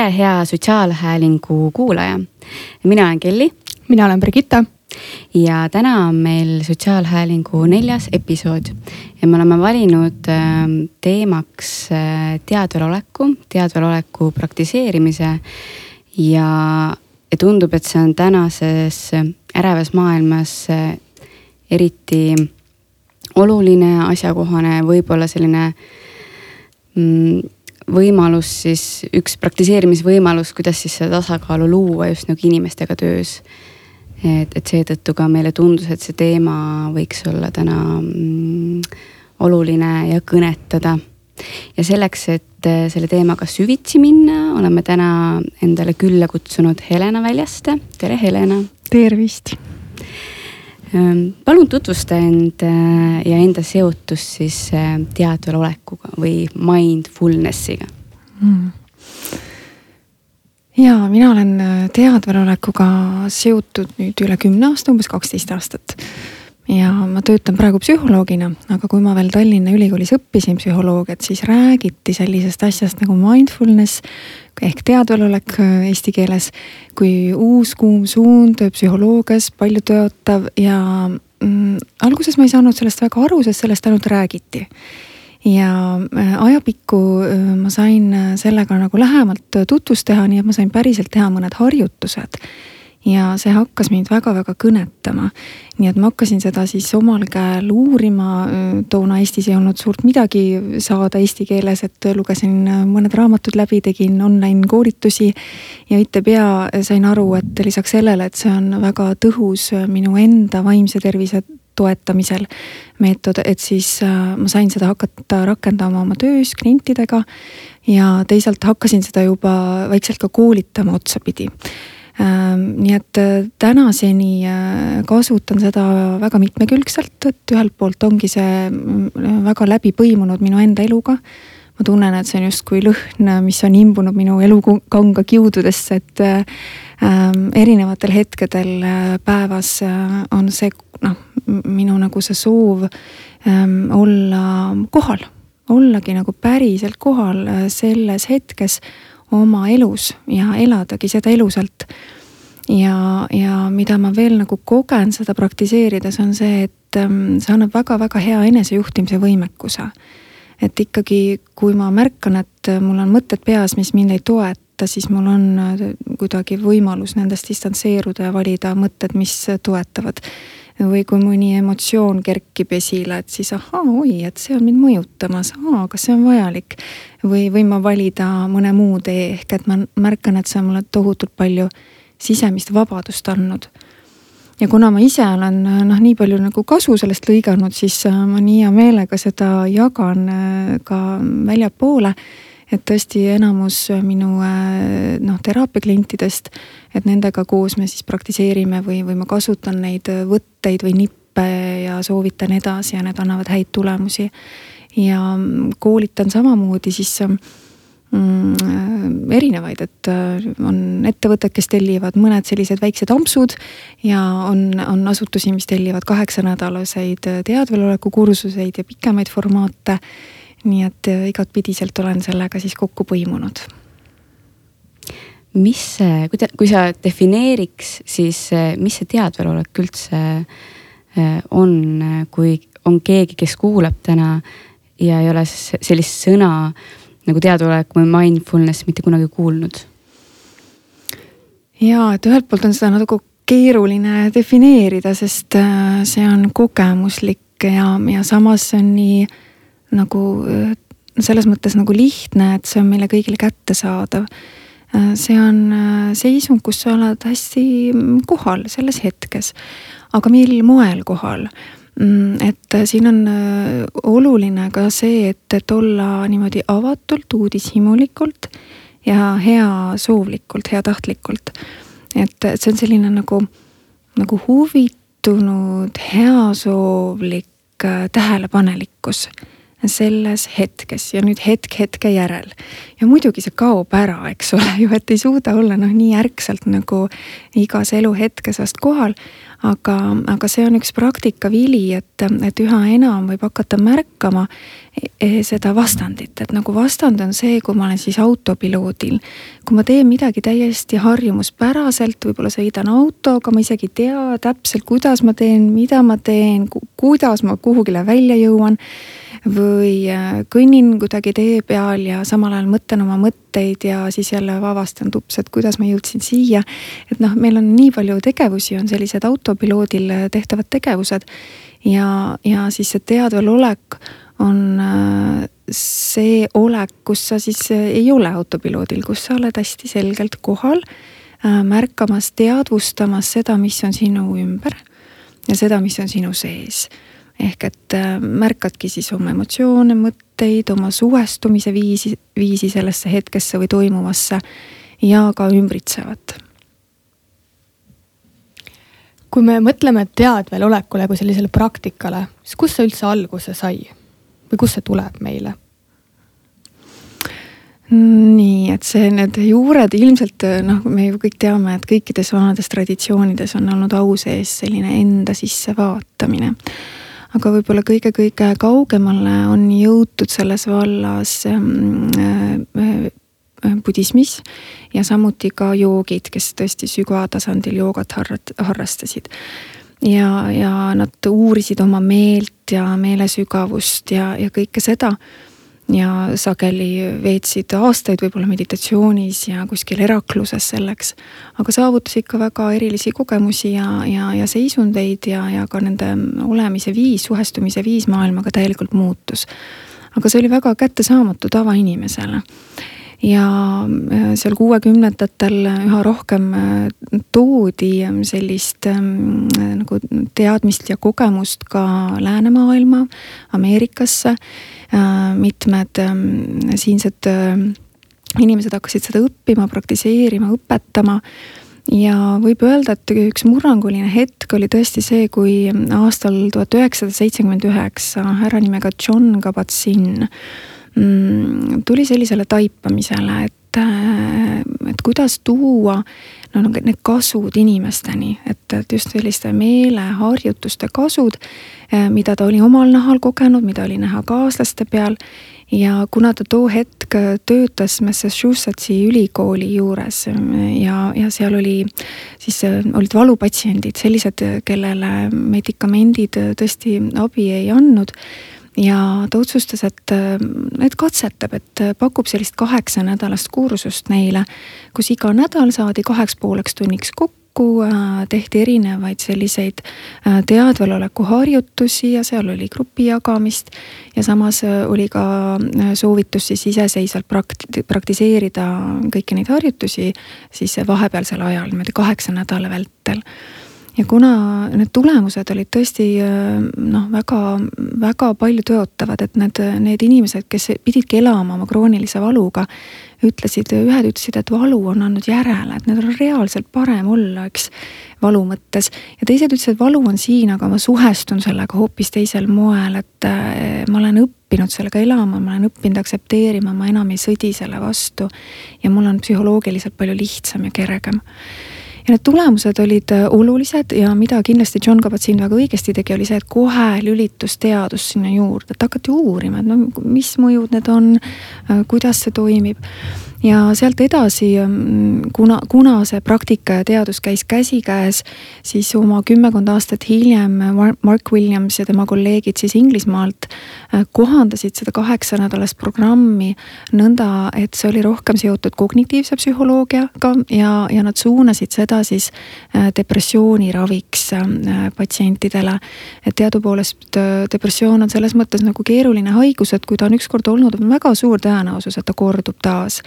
tere, hea Sotsiaalhäälingu kuulaja. mina olen Kelly. mina olen Brigitta. ja täna on meil Sotsiaalhäälingu neljas episood ja me oleme valinud ähm, teemaks äh, teadveloleku, teadveloleku praktiseerimise ja, ja tundub, et see on tänases ärevas maailmas äh, eriti oluline, asjakohane, võib-olla selline mm, võimalus siis, üks praktiseerimisvõimalus, kuidas siis seda tasakaalu luua just nagu inimestega töös. et, et seetõttu ka meile tundus, et see teema võiks olla täna mm, oluline ja kõnetada. ja selleks, et äh, selle teemaga süvitsi minna, oleme täna endale külla kutsunud Helena Väljaste. tere, Helena. tervist palun tutvusta end äh, ja enda seotust siis äh, teadvelolekuga või mindfulness'iga mm.. ja mina olen äh, teadvelolekuga seotud nüüd üle kümne aasta, umbes kaksteist aastat. Ja ma töötan praegu psühholoogina, aga kui ma veel Tallinna Ülikoolis õppisin psühholoogiat, siis räägiti sellisest asjast nagu mindfulness ehk teadvelolek äh, eesti keeles kui uus kuum suund psühholoogias, palju tõotav ja mm, alguses ma ei saanud sellest väga aru, sest sellest ainult räägiti. ja äh, ajapikku äh, ma sain sellega nagu lähemalt tutvust teha, nii et ma sain päriselt teha mõned harjutused ja see hakkas mind väga-väga kõnetama. nii et ma hakkasin seda siis omal käel uurima, toona Eestis ei olnud suurt midagi saada eesti keeles, et lugesin mõned raamatud läbi, tegin online koolitusi. ja õittepea sain aru, et lisaks sellele, et see on väga tõhus minu enda vaimse tervise toetamisel meetod, et siis äh, ma sain seda hakata rakendama oma töös klientidega. ja teisalt hakkasin seda juba vaikselt ka koolitama otsapidi nii et äh, tänaseni äh, kasutan seda väga mitmekülgselt, et ühelt poolt ongi see mm, väga läbi põimunud minu enda eluga. ma tunnen, et see on justkui lõhn, mis on imbunud minu elukanga kiududesse, et ähm, erinevatel hetkedel äh, päevas on see noh, minu nagu see soov ähm, olla kohal, ollagi nagu päriselt kohal selles hetkes oma elus ja eladagi seda elusalt. ja, ja mida ma veel nagu kogen seda praktiseerides, on see, et ähm, see annab väga-väga hea enesejuhtimise võimekuse. et ikkagi, kui ma märkan, et mul on mõtted peas, mis mind ei toeta, siis mul on äh, kuidagi võimalus nendest distantseeruda ja valida mõtted, mis toetavad või kui mõni emotsioon kerkib esile, et siis ahaa, oi, et see on mind mõjutamas, aa, kas see on vajalik. või võin ma valida mõne muu tee, ehk et ma märkan, et see on mulle tohutult palju sisemist vabadust andnud. ja kuna ma ise olen noh, nii palju nagu kasu sellest lõiganud, siis äh, ma nii hea meelega seda jagan äh, ka väljapoole et tõesti enamus minu äh, noh, teraapiaklientidest, et nendega koos me siis praktiseerime või, või ma kasutan neid võtteid või nippe ja soovitan edasi ja need annavad häid tulemusi. ja koolitan samamoodi siis mm, erinevaid, et äh, on ettevõtted, kes tellivad mõned sellised väiksed ampsud ja on, on asutusi, mis tellivad kaheksanädalaseid teadveloleku kursuseid ja pikemaid formaate nii et äh, igatpidiselt olen sellega siis kokku põimunud. mis see, kui te, kui sa defineeriks, siis äh, mis see teadvelolek üldse äh, on, kui on keegi, kes kuulab täna ja ei ole sellist sõna nagu teadvelolek või mindfulness mitte kunagi kuulnud? ja et ühelt poolt on seda nagu keeruline defineerida, sest see on kogemuslik ja, ja samas see on nii nagu äh, selles mõttes nagu lihtne, et see on meile kõigile kättesaadav. Äh, see on äh, seisund, kus sa oled hästi mm, kohal selles hetkes. aga mil moel kohal? Mm, et siin on oluline ka see, et, et olla niimoodi avatult, uudishimulikult ja heasoovlikult, heatahtlikult. et see on selline nagu, nagu huvitunud, heasoovlik tähelepanelikkus selles hetkes ja nüüd hetk hetke järel. ja muidugi see kaob ära, eks ole ju, et ei suuda olla noh, nii ärksalt nagu igas eluhetkes vast kohal. aga, aga see on üks praktika vili, et, et üha enam võib hakata märkama e, seda vastandit, et nagu vastand on see, kui ma olen siis autopiloodil. kui ma teen midagi täiesti harjumuspäraselt, võib-olla sõidan autoga, ma isegi ei tea täpselt, kuidas ma teen, mida ma teen, kuidas ma kuhugile välja jõuan või äh, kõnnin kuidagi tee peal ja samal ajal mõtlen oma mõtteid ja siis jälle avastan tups, et kuidas ma jõudsin siia. et noh, meil on nii palju tegevusi, on sellised autopiloodil tehtavad tegevused ja, ja siis see teadvel olek on äh, see olek, kus sa siis ei ole autopiloodil, kus sa oled hästi selgelt kohal, äh, märkamas, teadvustamas seda, mis on sinu ümber ja seda, mis on sinu sees ehk et äh, märkadki siis oma emotsioone, mõtteid, oma suhestumise viisi, viisi sellesse hetkesse või toimuvasse ja ka ümbritsevat. kui me mõtleme teadvel olekule kui sellisele praktikale, siis kust see üldse alguse sai või kust see tuleb meile? nii, et see, need juured ilmselt noh, me ju kõik teame, et kõikides vanades traditsioonides on olnud au sees selline enda sisse vaatamine aga võib-olla kõige-kõige kaugemale on jõutud selles vallas ähm, äh, äh, budismis ja samuti ka joogid, kes tõesti sügatasandil joogat harrastasid. ja, ja nad uurisid oma meelt ja meelesügavust ja, ja kõike seda ja sageli veetsid aastaid võib-olla meditatsioonis ja kuskil erakluses selleks. aga saavutasid ka väga erilisi kogemusi ja, ja, ja seisundeid ja, ja ka nende olemise viis, suhestumise viis maailmaga täielikult muutus. aga see oli väga kättesaamatu tavainimesele ja äh, seal kuuekümnendatel üha rohkem äh, toodi sellist ähm, nagu teadmist ja kogemust ka läänemaailma, Ameerikasse. Äh, mitmed ähm, siinsed äh, inimesed hakkasid seda õppima, praktiseerima, õpetama. Ja võib öelda, et üks murranguline hetk oli tõesti see, kui aastal tuhat üheksasada seitsekümmend üheksa härra nimega John Kabat-Zinn tuli sellisele taipamisele, et, äh, et kuidas tuua no need kasud inimesteni, et, et just selliste meeleharjutuste kasud, eh, mida ta oli omal nahal kogenud, mida oli näha kaaslaste peal. ja kuna ta too hetk töötas Massachusettsi ülikooli juures ja, ja seal oli siis olid valupatsiendid, sellised, kellele medikamendid tõesti abi ei andnud ja ta otsustas, et, et katsetab, et pakub sellist kaheksanädalast kursust neile, kus iga nädal saadi kaheks pooleks tunniks kokku äh, tehti erinevaid selliseid äh, teadveloleku harjutusi ja seal oli grupi jagamist. ja samas äh, oli ka soovitus siis iseseisvalt prakti-, praktiseerida kõiki neid harjutusi siis vahepealsel ajal niimoodi kaheksa nädala vältel ja kuna need tulemused olid tõesti noh, väga, väga palju tõotavad, et need, need inimesed, kes pididki elama oma kroonilise valuga, ütlesid, ühed ütlesid, et valu on andnud järele, et need on reaalselt parem olla, eks, valu mõttes. ja teised ütlesid, et valu on siin, aga ma suhestun sellega hoopis teisel moel, et äh, ma olen õppinud sellega elama, ma olen õppinud aktsepteerima, ma enam ei sõdi selle vastu. ja mul on psühholoogiliselt palju lihtsam ja kergem ja need tulemused olid äh, olulised ja mida kindlasti John Kabat-Zinn väga õigesti tegi, oli see, et kohe lülitus teadus sinna juurde, et hakati uurima, et no mis mõjud need on, äh, kuidas see toimib ja sealt edasi, ähm, kuna, kuna see praktika ja teadus käis käsikäes, siis oma kümmekond aastat hiljem Mark Williams ja tema kolleegid siis Inglismaalt äh, kohandasid seda kaheksanädalast programmi nõnda, et see oli rohkem seotud kognitiivse psühholoogiaga ja, ja nad suunasid seda siis äh, depressiooni raviks äh, patsientidele. et teadupoolest depressioon on selles mõttes nagu keeruline haigus, et kui ta on ükskord olnud, on väga suur tõenäosus, et ta kordub taas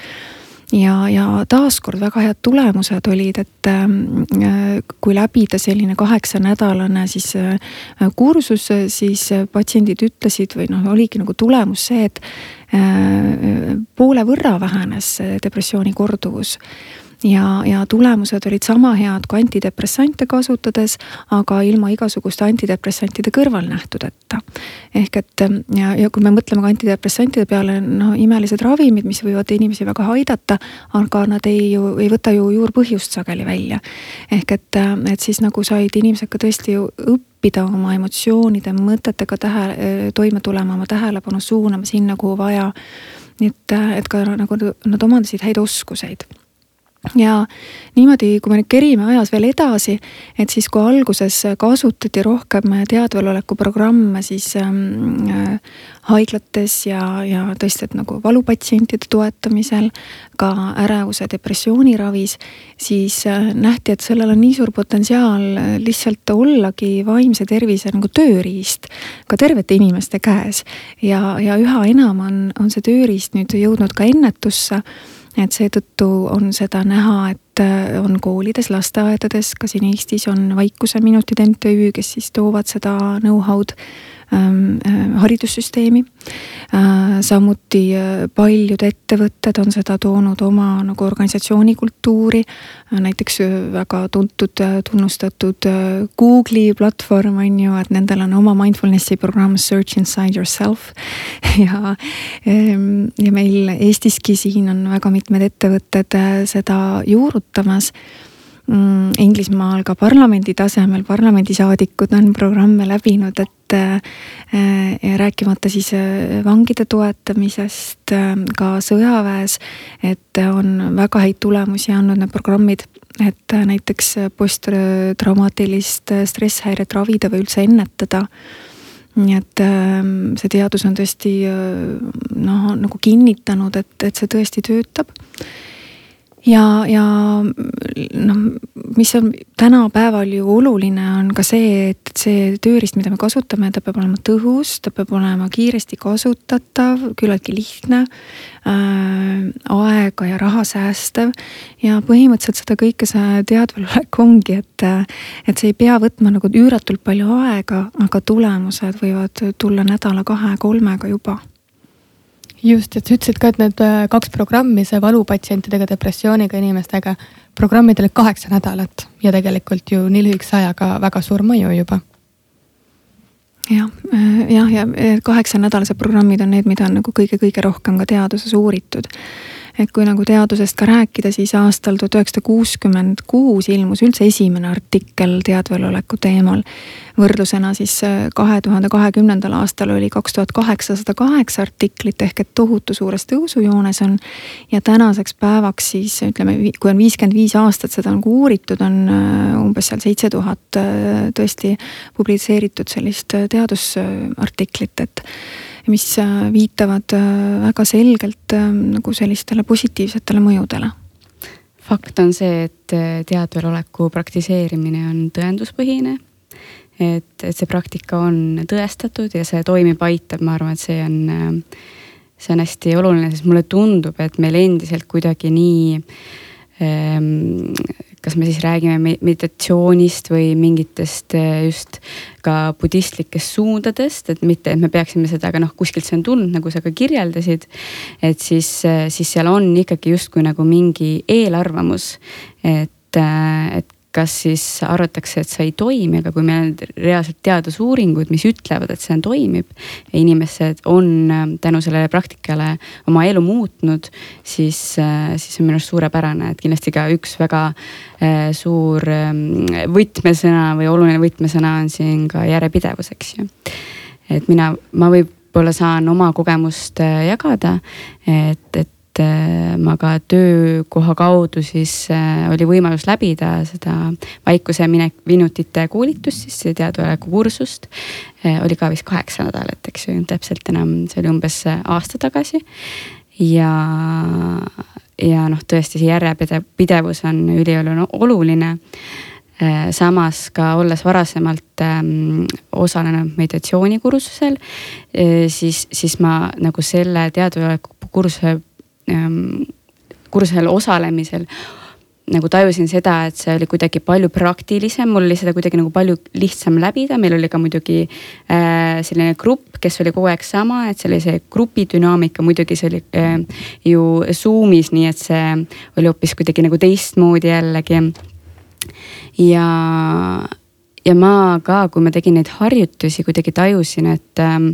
ja, ja taaskord väga head tulemused olid, et äh, kui läbida selline kaheksanädalane siis äh, kursus, siis patsiendid ütlesid või noh, oligi nagu tulemus see, et äh, poole võrra vähenes depressiooni korduvus ja, ja tulemused olid sama head kui antidepressante kasutades, aga ilma igasuguste antidepressantide kõrvalnähtudeta. ehk et ja, ja kui me mõtleme ka antidepressantide peale, no imelised ravimid, mis võivad inimesi väga aidata, aga nad ei ju, ei võta ju juurpõhjust sageli välja. ehk et, et siis nagu said inimesed ka tõesti ju õppida oma emotsioonide, mõtetega tähe, toime tulema, oma tähelepanu suunama sinna, kuhu vaja. nii et, et ka nagu nad omandasid häid oskuseid ja niimoodi, kui me nüüd kerime ajas veel edasi, et siis kui alguses kasutati rohkem teadveloleku programme, siis ähm, äh, haiglates ja, ja tõesti, et nagu valupatsientide toetamisel, ka ärevuse, depressiooni ravis, siis äh, nähti, et sellel on nii suur potentsiaal lihtsalt ollagi vaimse tervise nagu tööriist ka tervete inimeste käes. ja, ja üha enam on, on see tööriist nüüd jõudnud ka ennetusse et seetõttu on seda näha, et äh, on koolides, lasteaedades, ka siin Eestis on Vaikuseminutid MTÜ, kes siis toovad seda know-how'd haridussüsteemi. Äh, samuti äh, paljud ettevõtted on seda toonud oma nagu organisatsiooni kultuuri. näiteks väga tuntud, tunnustatud Google'i platvorm on ju, et nendel on oma mindfulness'i programm Search inside yourself. ja, ähm, ja meil Eestiski siin on väga mitmed ettevõtted seda juurutamas Inglismaal ka parlamendi tasemel parlamendisaadikud on programme läbinud, et et rääkimata siis äh, vangide toetamisest äh, ka sõjaväes, et on väga häid tulemusi andnud need programmid, et äh, näiteks posttraumaatilist stresshäiret ravida või üldse ennetada. Nii et see teadus on tõesti noh, nagu kinnitanud, et, et see tõesti töötab ja, ja noh, mis on tänapäeval ju oluline, on ka see, et see tööriist, mida me kasutame, ta peab olema tõhus, ta peab olema kiiresti kasutatav, küllaltki lihtne äh,. aega ja raha säästev ja põhimõtteliselt seda kõike see teadvelolek ongi, et, et see ei pea võtma nagu üüratult palju aega, aga tulemused võivad tulla nädala-kahe-kolmega juba just, et sa ütlesid ka, et need äh, kaks programmi, see valupatsientidega, depressiooniga inimestega, programmid olid kaheksa nädalat ja tegelikult ju nii lühikese ajaga väga suur mõju juba. Jah, äh, jah, ja kaheksanädalased programmid on need, mida on nagu kõige-kõige rohkem ka teaduses uuritud et kui nagu teadusest ka rääkida, siis aastal tuhat üheksasada kuuskümmend kuus ilmus üldse esimene artikkel teadveloleku teemal. võrdlusena siis äh, kahe tuhande kahekümnendal aastal oli kaks tuhat kaheksasada kaheksa artiklit ehk et tohutu suures tõusujoones on. ja tänaseks päevaks siis ütleme, kui on viiskümmend viis aastat seda nagu uuritud, on äh, umbes seal seitse tuhat äh, tõesti publitseeritud sellist teadusartiklit, et mis äh, viitavad äh, väga selgelt äh, nagu sellistele positiivsetele mõjudele. fakt on see, et teadveloleku praktiseerimine on tõenduspõhine. et, et see praktika on tõestatud ja see toimib, aitab, ma arvan, et see on, see on hästi oluline, sest mulle tundub, et meil endiselt kuidagi nii ähm, kas me siis räägime meditatsioonist või mingitest eh, just ka budistlikest suundadest, et mitte, et me peaksime seda, aga noh, kuskilt see on tulnud, nagu sa ka kirjeldasid. et siis, eh, siis seal on ikkagi justkui nagu mingi eelarvamus, et, eh, et kas siis arvatakse, et see ei toimi, aga kui meil on reaalselt teadusuuringud, mis ütlevad, et see on, toimib. inimesed on ähm, tänu sellele praktikale oma elu muutnud, siis, äh, siis on minu arust suurepärane, et kindlasti ka üks väga äh, suur ähm, võtmesõna või oluline võtmesõna on siin ka järjepidevus, eks ju. et mina, ma võib-olla saan oma kogemust äh, jagada, et, et et äh, ma ka töökoha kaudu siis äh, oli võimalus läbida seda vaikuse minek, minutite koolitust, siis teadvaleku kursust. Äh, oli ka vist kaheksa nädalat, eks ju, täpselt enam, see oli umbes aasta tagasi. ja, ja noh, tõesti see järjepidevus on ülioluline samas ka olles varasemalt ähm, osalenud meditatsioonikursusel äh,, siis, siis ma nagu selle teadvaleku kursuse kursusel osalemisel nagu tajusin seda, et see oli kuidagi palju praktilisem, mul oli seda kuidagi nagu palju lihtsam läbida, meil oli ka muidugi äh, selline grupp, kes oli kogu aeg sama, et see oli see grupi dünaamika, muidugi see oli äh, ju Zoom'is, nii et see oli hoopis kuidagi nagu teistmoodi jällegi. ja, ja ma ka, kui ma tegin neid harjutusi, kuidagi tajusin, et äh,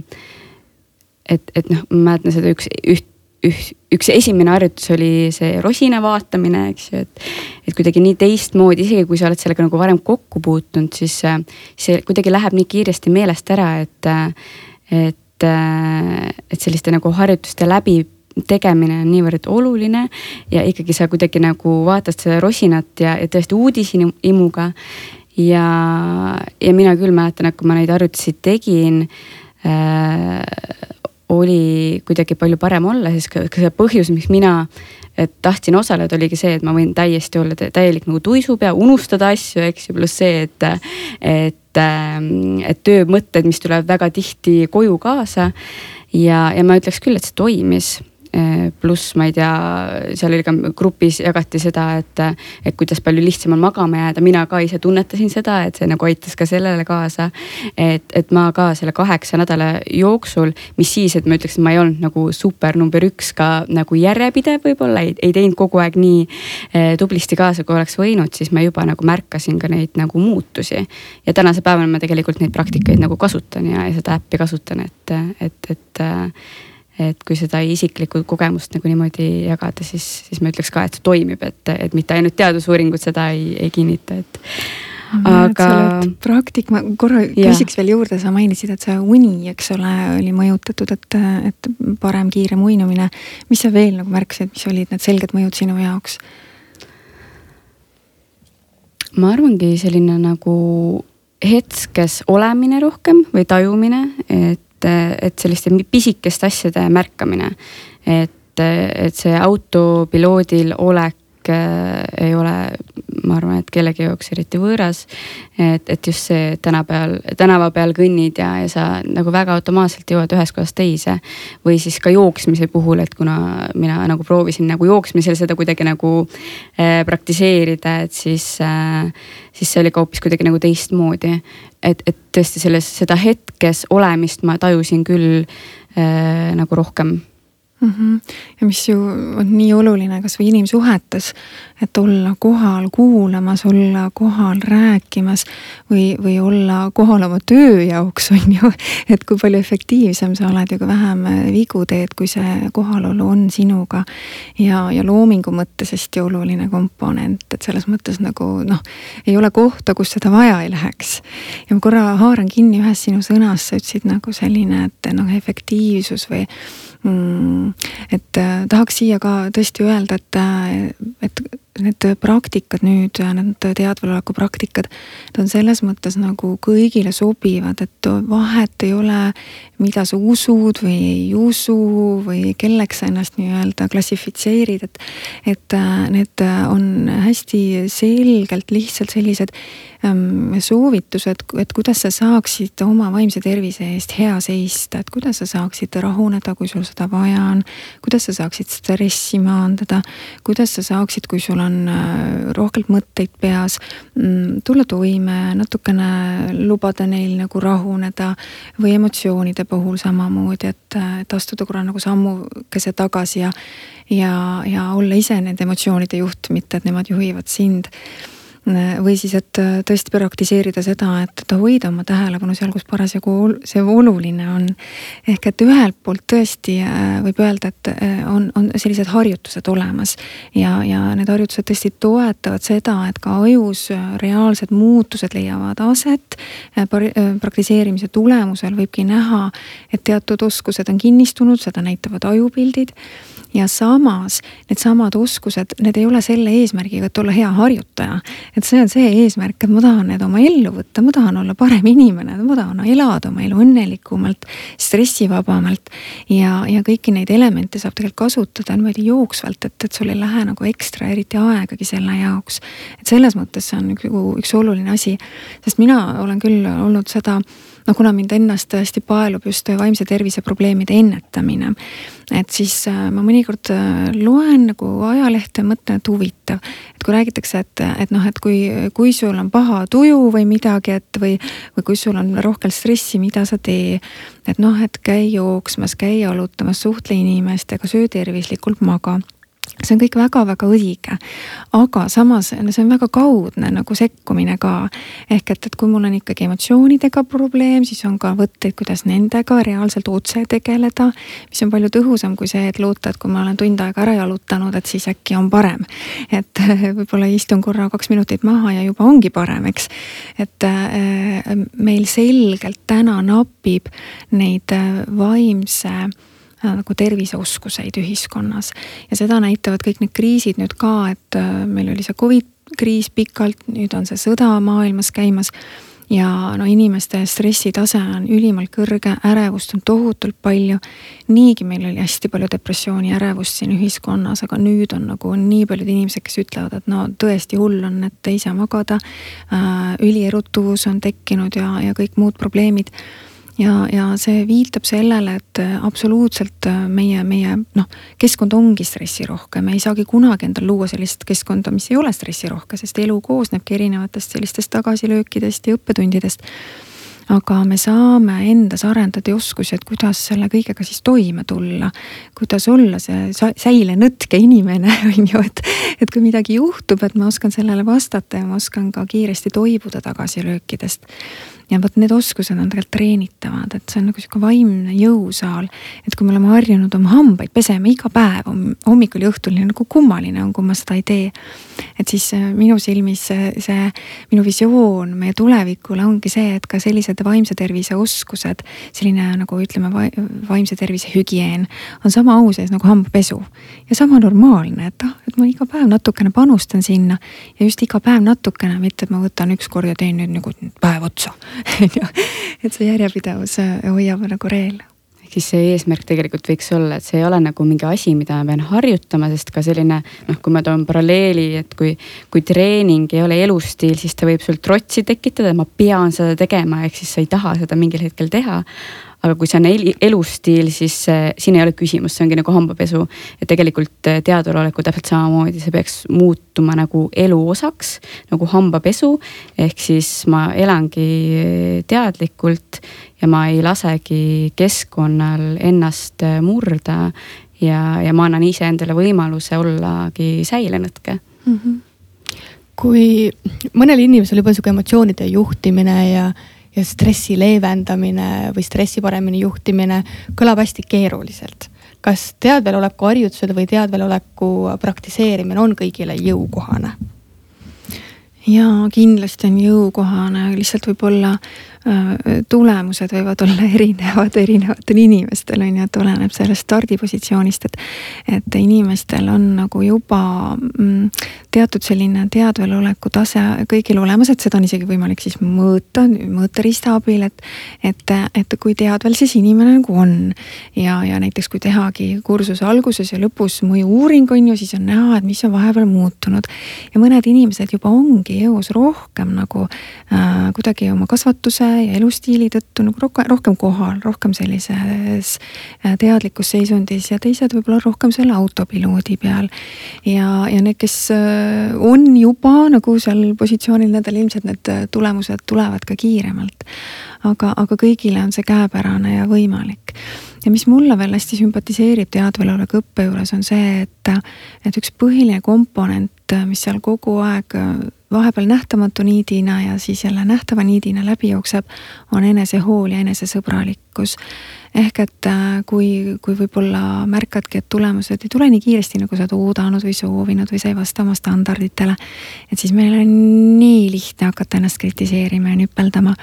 et, et noh, ma mäletan seda üks, üht, üht, üks esimene harjutus oli see rosina vaatamine, eks ju, et. et kuidagi nii teistmoodi, isegi kui sa oled sellega nagu varem kokku puutunud, siis see kuidagi läheb nii kiiresti meelest ära, et, et, et selliste nagu harjutuste läbi tegemine on niivõrd oluline ja ikkagi sa kuidagi nagu vaatad seda rosinat ja, ja tõesti uudishimuga. ja, ja mina küll mäletan, et kui ma neid harjutusi tegin äh, oli kuidagi palju parem olla, sest ka see põhjus, miks mina tahtsin osaleda, oligi see, et ma võin täiesti olla täielik nagu tuisupea, unustada asju, eks ju, pluss see, et, et, et töömõtted, mis tulevad väga tihti koju kaasa. ja, ja ma ütleks küll, et see toimis pluss ma ei tea, seal oli ka grupis jagati seda, et, et kuidas palju lihtsam on magama jääda, mina ka ise tunnetasin seda, et see nagu aitas ka sellele kaasa. et, et ma ka selle kaheksa nädala jooksul, mis siis, et ma ütleks, et ma ei olnud nagu super number üks ka nagu järjepidev võib-olla, ei, ei teinud kogu aeg nii eh, tublisti kaasa, kui oleks võinud, siis ma juba nagu märkasin ka neid nagu muutusi. ja tänase päevani ma tegelikult neid praktikaid nagu kasutan ja, ja seda äppi kasutan, et, et, et et kui seda isiklikku kogemust nagu niimoodi jagada, siis, siis ma ütleks ka, et see toimib, et, et mitte ainult teadusuuringud seda ei, ei kinnita, et aga. praktik, ma korra küsiks veel juurde, sa mainisid, et see uni, eks ole, oli mõjutatud, et, et parem, kiirem uinumine. mis sa veel nagu märkasid, mis olid need selged mõjud sinu jaoks? ma arvangi selline nagu hetkes olemine rohkem või tajumine, et et, et selliste pisikeste asjade märkamine. et, et see autopiloodil olek äh, ei ole, ma arvan, et kellegi jaoks eriti võõras. et, et just see tänapäeval, tänava peal kõnnid ja, ja sa nagu väga automaatselt jõuad ühest kohast teise. või siis ka jooksmise puhul, et kuna mina nagu proovisin nagu jooksmisel seda kuidagi nagu äh, praktiseerida, et siis äh,, siis see oli ka hoopis kuidagi nagu teistmoodi et, et tõesti selles, seda hetkes olemist ma tajusin küll äh, nagu rohkem mm. -hmm. ja mis ju on nii oluline kasvõi inimsuhetes, et olla kohal kuulamas, olla kohal rääkimas või, või olla kohal oma töö jaoks, on ju. et kui palju efektiivsem sa oled ja kui vähem vigu teed, kui see kohalolu on sinuga. ja, ja loomingu mõttes hästi oluline komponent, et selles mõttes nagu noh, ei ole kohta, kus seda vaja ei läheks. ja ma korra haaran kinni ühest sinu sõnast, sa ütlesid nagu selline, et noh, efektiivsus või Mm, et äh, tahaks siia ka tõesti öelda, et, äh, et need praktikad nüüd, need teadveloleku praktikad, ta on selles mõttes nagu kõigile sobivad, et vahet ei ole, mida sa usud või ei usu või kelleks sa ennast nii-öelda klassifitseerid, et. et äh, need on hästi selgelt lihtsalt sellised soovitused, et kuidas sa saaksid oma vaimse tervise eest hea seista, et kuidas sa saaksid rahuneda, kui sul seda vaja on. kuidas sa saaksid stressi maandada, kuidas sa saaksid, kui sul on äh, rohkelt mõtteid peas, mm, tulla toime, natukene lubada neil nagu rahuneda. või emotsioonide puhul samamoodi, et, et astuda korra nagu sammukese tagasi ja, ja, ja olla ise nende emotsioonide juht, mitte et nemad juhivad sind või siis, et äh, tõesti praktiseerida seda, et, hoida oma tähelepanu seal, kus parasjagu see oluline on. ehk et ühelt poolt tõesti äh, võib öelda, et äh, on, on sellised harjutused olemas ja, ja need harjutused tõesti toetavad seda, et ka ajus reaalsed muutused leiavad aset. praktiseerimise tulemusel võibki näha, et teatud oskused on kinnistunud, seda näitavad ajupildid ja samas needsamad oskused, need ei ole selle eesmärgiga, et olla hea harjutaja. et see on see eesmärk, et ma tahan need oma ellu võtta, ma tahan olla parem inimene, ma tahan elada oma elu õnnelikumalt, stressivabamalt. ja, ja kõiki neid elemente saab tegelikult kasutada niimoodi jooksvalt, et, et sul ei lähe nagu ekstra eriti aegagi selle jaoks. et selles mõttes see on üks, üks oluline asi, sest mina olen küll olnud seda no kuna mind ennast hästi paelub just vaimse tervise probleemide ennetamine, et siis äh, ma mõnikord äh, loen nagu ajalehte, mõtlen, et huvitav. et kui räägitakse, et, et noh, et kui, kui sul on paha tuju või midagi, et või, või kui sul on rohkem stressi, mida sa tee. et noh, et käi jooksmas, käi jalutamas, suhtle inimestega, söö tervislikult, maga see on kõik väga-väga õige. aga samas see on väga kaudne nagu sekkumine ka. ehk et, et kui mul on ikkagi emotsioonidega probleem, siis on ka võtteid, kuidas nendega reaalselt otse tegeleda. mis on palju tõhusam kui see, et loota, et kui ma olen tund aega ära jalutanud, et siis äkki on parem. et võib-olla istun korra kaks minutit maha ja juba ongi parem, eks. et äh, meil selgelt täna napib neid äh, vaimse Äh, nagu terviseoskuseid ühiskonnas. ja seda näitavad kõik need kriisid nüüd ka, et äh, meil oli see Covid kriis pikalt, nüüd on see sõda maailmas käimas ja no inimeste stressitase on ülimalt kõrge, ärevust on tohutult palju. niigi meil oli hästi palju depressiooni, ärevust siin ühiskonnas, aga nüüd on nagu nii paljud inimesed, kes ütlevad, et no tõesti hull on, et ei saa magada äh,. ülierutuvus on tekkinud ja, ja kõik muud probleemid ja, ja see viitab sellele, et äh, absoluutselt äh, meie, meie noh, keskkond ongi stressirohke, me ei saagi kunagi endal luua sellist keskkonda, mis ei ole stressirohke, sest elu koosnebki erinevatest sellistest tagasilöökidest ja õppetundidest. Aga me saame endas arendada oskusi, et kuidas selle kõigega siis toime tulla. kuidas olla see säilenõtke inimene, on ju, et, et kui midagi juhtub, et ma oskan sellele vastata ja ma oskan ka kiiresti toibuda tagasilöökidest ja vot need oskused on tegelikult treenitavad, et see on nagu sihuke vaimne jõusaal. et kui me oleme harjunud oma hambaid pesema iga päev hommikul ja õhtul, nagu kummaline on, kui ma seda ei tee. et siis äh, minu silmis see, see minu visioon meie tulevikule ongi see, et ka sellised vaimse tervise oskused, selline nagu ütleme, vaimse tervise hügieen on sama au sees nagu hambapesu. ja sama normaalne, et ah, et ma iga päev natukene panustan sinna ja just iga päev natukene, mitte et ma võtan ükskord ja teen nüüd nagu päev otsa on ju. et see järjepidevus hoiab nagu reel ehk siis see eesmärk tegelikult võiks olla, et see ei ole nagu mingi asi, mida ma pean harjutama, sest ka selline noh, kui ma toon paralleeli, et kui, kui treening ei ole elustiil, siis ta võib sul trotsi tekitada, ma pean seda tegema, ehk siis sa ei taha seda mingil hetkel teha aga kui see on elustiil, siis äh, siin ei ole küsimus, see ongi nagu hambapesu. et tegelikult äh, teaduroleku täpselt samamoodi, see peaks muutuma nagu elu osaks nagu hambapesu. ehk siis ma elangi äh, teadlikult ja ma ei lasegi keskkonnal ennast murda. ja, ja ma annan iseendale võimaluse ollagi säilenõtke mm. -hmm kui mõnel inimesel juba sihuke emotsioonide juhtimine ja ja stressi leevendamine või stressi paremini juhtimine kõlab hästi keeruliselt. kas teadveloleku harjutused või teadveloleku praktiseerimine on kõigile jõukohane? jaa, kindlasti on jõukohane, lihtsalt võib-olla tulemused võivad olla erinevad erinevatel inimestel on ju, et oleneb sellest stardipositsioonist, et. et inimestel on nagu juba mm, teatud selline teadveloleku tase kõigil olemas, et seda on isegi võimalik siis mõõta, mõõteriista abil, et. et, et kui teadvel siis inimene nagu on ja, ja näiteks kui tehagi kursuse alguses ja lõpus mõju-uuring on ju, siis on näha, et mis on vahepeal muutunud. ja mõned inimesed juba ongi jõus rohkem nagu äh, kuidagi oma kasvatuse ja elustiili tõttu nagu rohkem, rohkem kohal, rohkem sellises äh, teadlikus seisundis ja teised võib-olla rohkem selle autopiloodi peal. ja, ja need, kes äh, on juba nagu seal positsioonil, nendel ilmselt need äh, tulemused tulevad ka kiiremalt. aga, aga kõigile on see käepärane ja võimalik ja mis mulle veel hästi sümpatiseerib teadveloleku õppe juures on see, et, et üks põhiline komponent, mis seal kogu aeg vahepeal nähtamatu niidina ja siis jälle nähtava niidina läbi jookseb, on enesehool ja enesesõbralikkus. Ehk et äh, kui, kui võib-olla märkadki, et tulemused ei tule nii kiiresti, nagu sa oled oodanud või soovinud või sa ei vasta oma standarditele. et siis meil on nii lihtne hakata ennast kritiseerima ja nüpeldama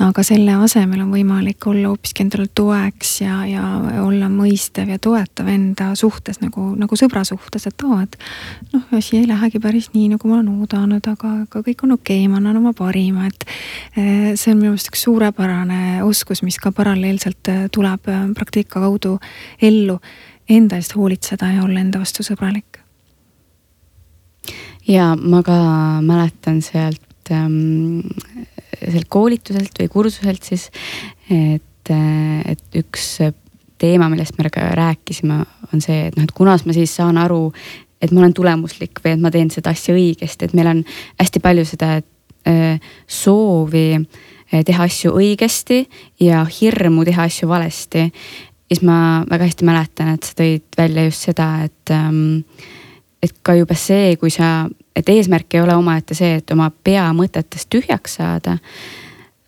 aga selle asemel on võimalik olla hoopiski endale toeks ja, ja olla mõistev ja toetav enda suhtes nagu, nagu sõbra suhtes, et aa, et noh, asi ei lähegi päris nii, nagu ma olen oodanud, aga, aga kõik on okei okay,, ma annan oma parima, et eh, see on minu meelest üks suurepärane oskus, mis ka paralleelselt eh, tuleb eh, praktika kaudu ellu, enda eest hoolitseda ja olla enda vastu sõbralik. Ja ma ka mäletan sealt ähm, sealt koolituselt või kursuselt siis, et, et üks teema, millest me rääkisime, on see, et noh, et kunas ma siis saan aru, et ma olen tulemuslik või et ma teen seda asja õigesti, et meil on hästi palju seda äh, soovi äh, teha asju õigesti ja hirmu teha asju valesti. siis ma väga hästi mäletan, et sa tõid välja just seda, et ähm, et ka juba see, kui sa, et eesmärk ei ole omaette see, et oma pea mõtetest tühjaks saada.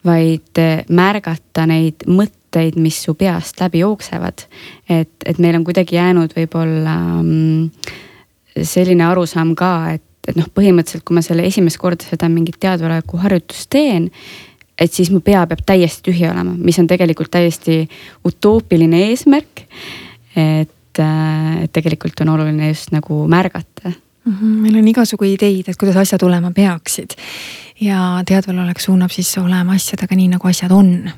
vaid märgata neid mõtteid, mis su peast läbi jooksevad. et, et meil on kuidagi jäänud võib-olla mm, selline arusaam ka, et, et noh, põhimõtteliselt, kui ma selle esimest korda seda mingit teadvaloleku harjutust teen et siis mu pea peab täiesti tühi olema, mis on tegelikult täiesti utoopiline eesmärk. et et, et tegelikult on oluline just nagu märgata meil on igasugu ideid, et kuidas asjad olema peaksid ja teadvalolek suunab siis olema asjadega nii, nagu asjad on.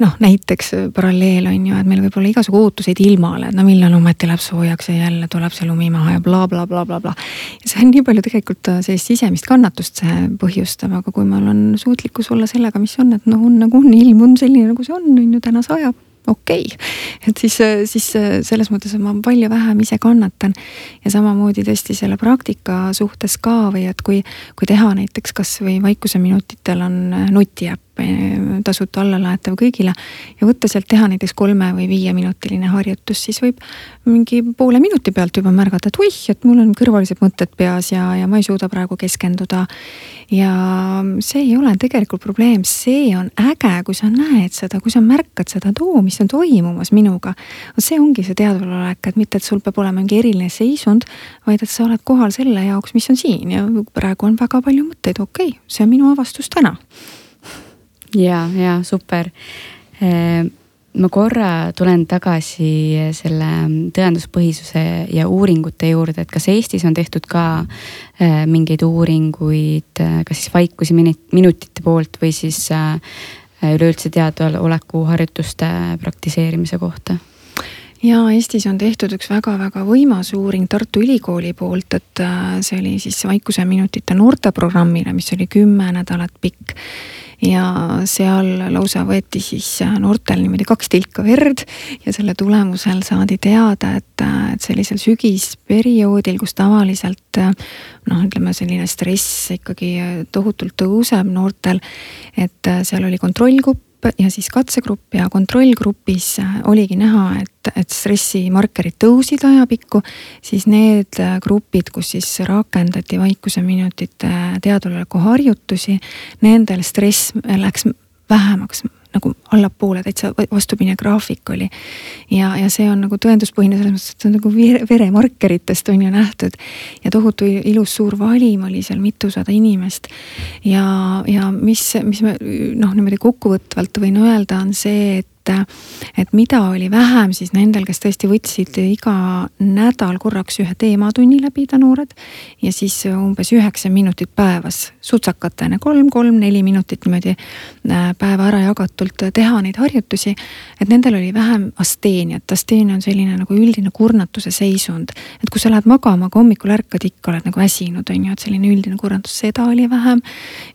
noh, näiteks paralleel on ju, et meil võib olla igasugu ootuseid ilmale, et no millal ometi läheb soojaks ja jälle tuleb see lumi maha ja blablabla bla, bla, bla. ja see on nii palju tegelikult sellist sisemist kannatust see põhjustab, aga kui mul on suutlikkus olla sellega, mis on, et noh, on nagu on, ilm on selline, nagu see on, on ju, täna sajab okei okay., et siis, siis selles mõttes ma palju vähem ise kannatan. ja samamoodi tõesti selle praktika suhtes ka või et kui, kui teha näiteks kasvõi vaikuseminutitel on nutiäpp tasuta allalaetav kõigile ja võtta sealt teha näiteks kolme või viieminutiline harjutus, siis võib mingi poole minuti pealt juba märgata, et oih, et mul on kõrvalised mõtted peas ja, ja ma ei suuda praegu keskenduda. ja see ei ole tegelikult probleem, see on äge, kui sa näed seda, kui sa märkad seda, et oo, mis on toimumas minuga. see ongi see teadvalolek, et mitte, et sul peab olema mingi eriline seisund, vaid et sa oled kohal selle jaoks, mis on siin ja praegu on väga palju mõtteid, okei okay,, see on minu avastus täna ja, ja super. Ehm, ma korra tulen tagasi selle tõenduspõhisuse ja uuringute juurde, et kas Eestis on tehtud ka ehm, mingeid uuringuid, kas siis vaikusi minutite poolt või siis äh, üleüldse teadvaloleku harjutuste praktiseerimise kohta? Ja Eestis on tehtud üks väga-väga võimas uuring Tartu Ülikooli poolt, et äh, see oli siis vaikuseminutite noorteprogrammile, mis oli kümme nädalat pikk. Ja seal lausa võeti siis äh, noortel niimoodi kaks tilka verd ja selle tulemusel saadi teada, et, äh, et sellisel sügisperioodil, kus tavaliselt noh, ütleme selline stress ikkagi tohutult tõuseb noortel, et seal oli kontrollgrupp ja siis kattegrupp ja kontrollgrupis oligi näha, et et, stressimarkerid tõusid ajapikku, siis need grupid, kus siis rakendati vaikuseminutite teaduloleku harjutusi, nendel stress läks vähemaks nagu allapoole, täitsa vastupidine graafik oli. ja, ja see on nagu tõenduspõhine selles mõttes, et see on nagu veremarkeritest on ju nähtud. ja tohutu ilus suur valim oli seal mitusada inimest. ja, ja mis, mis me noh, niimoodi kokkuvõtvalt võin öelda, on see, et et, et mida oli vähem siis nendel, kes tõesti võtsid iga nädal korraks ühe teematunni läbida, noored. ja siis umbes üheksa minutit päevas sutsakatena, kolm, kolm, neli minutit niimoodi äh, päeva ära jagatult teha neid harjutusi. et nendel oli vähem asteeniat, asteenia on selline nagu üldine kurnatuse seisund. et kui sa lähed magama, aga hommikul ärkad, ikka oled nagu väsinud, on ju, et selline üldine kurnatus, seda oli vähem.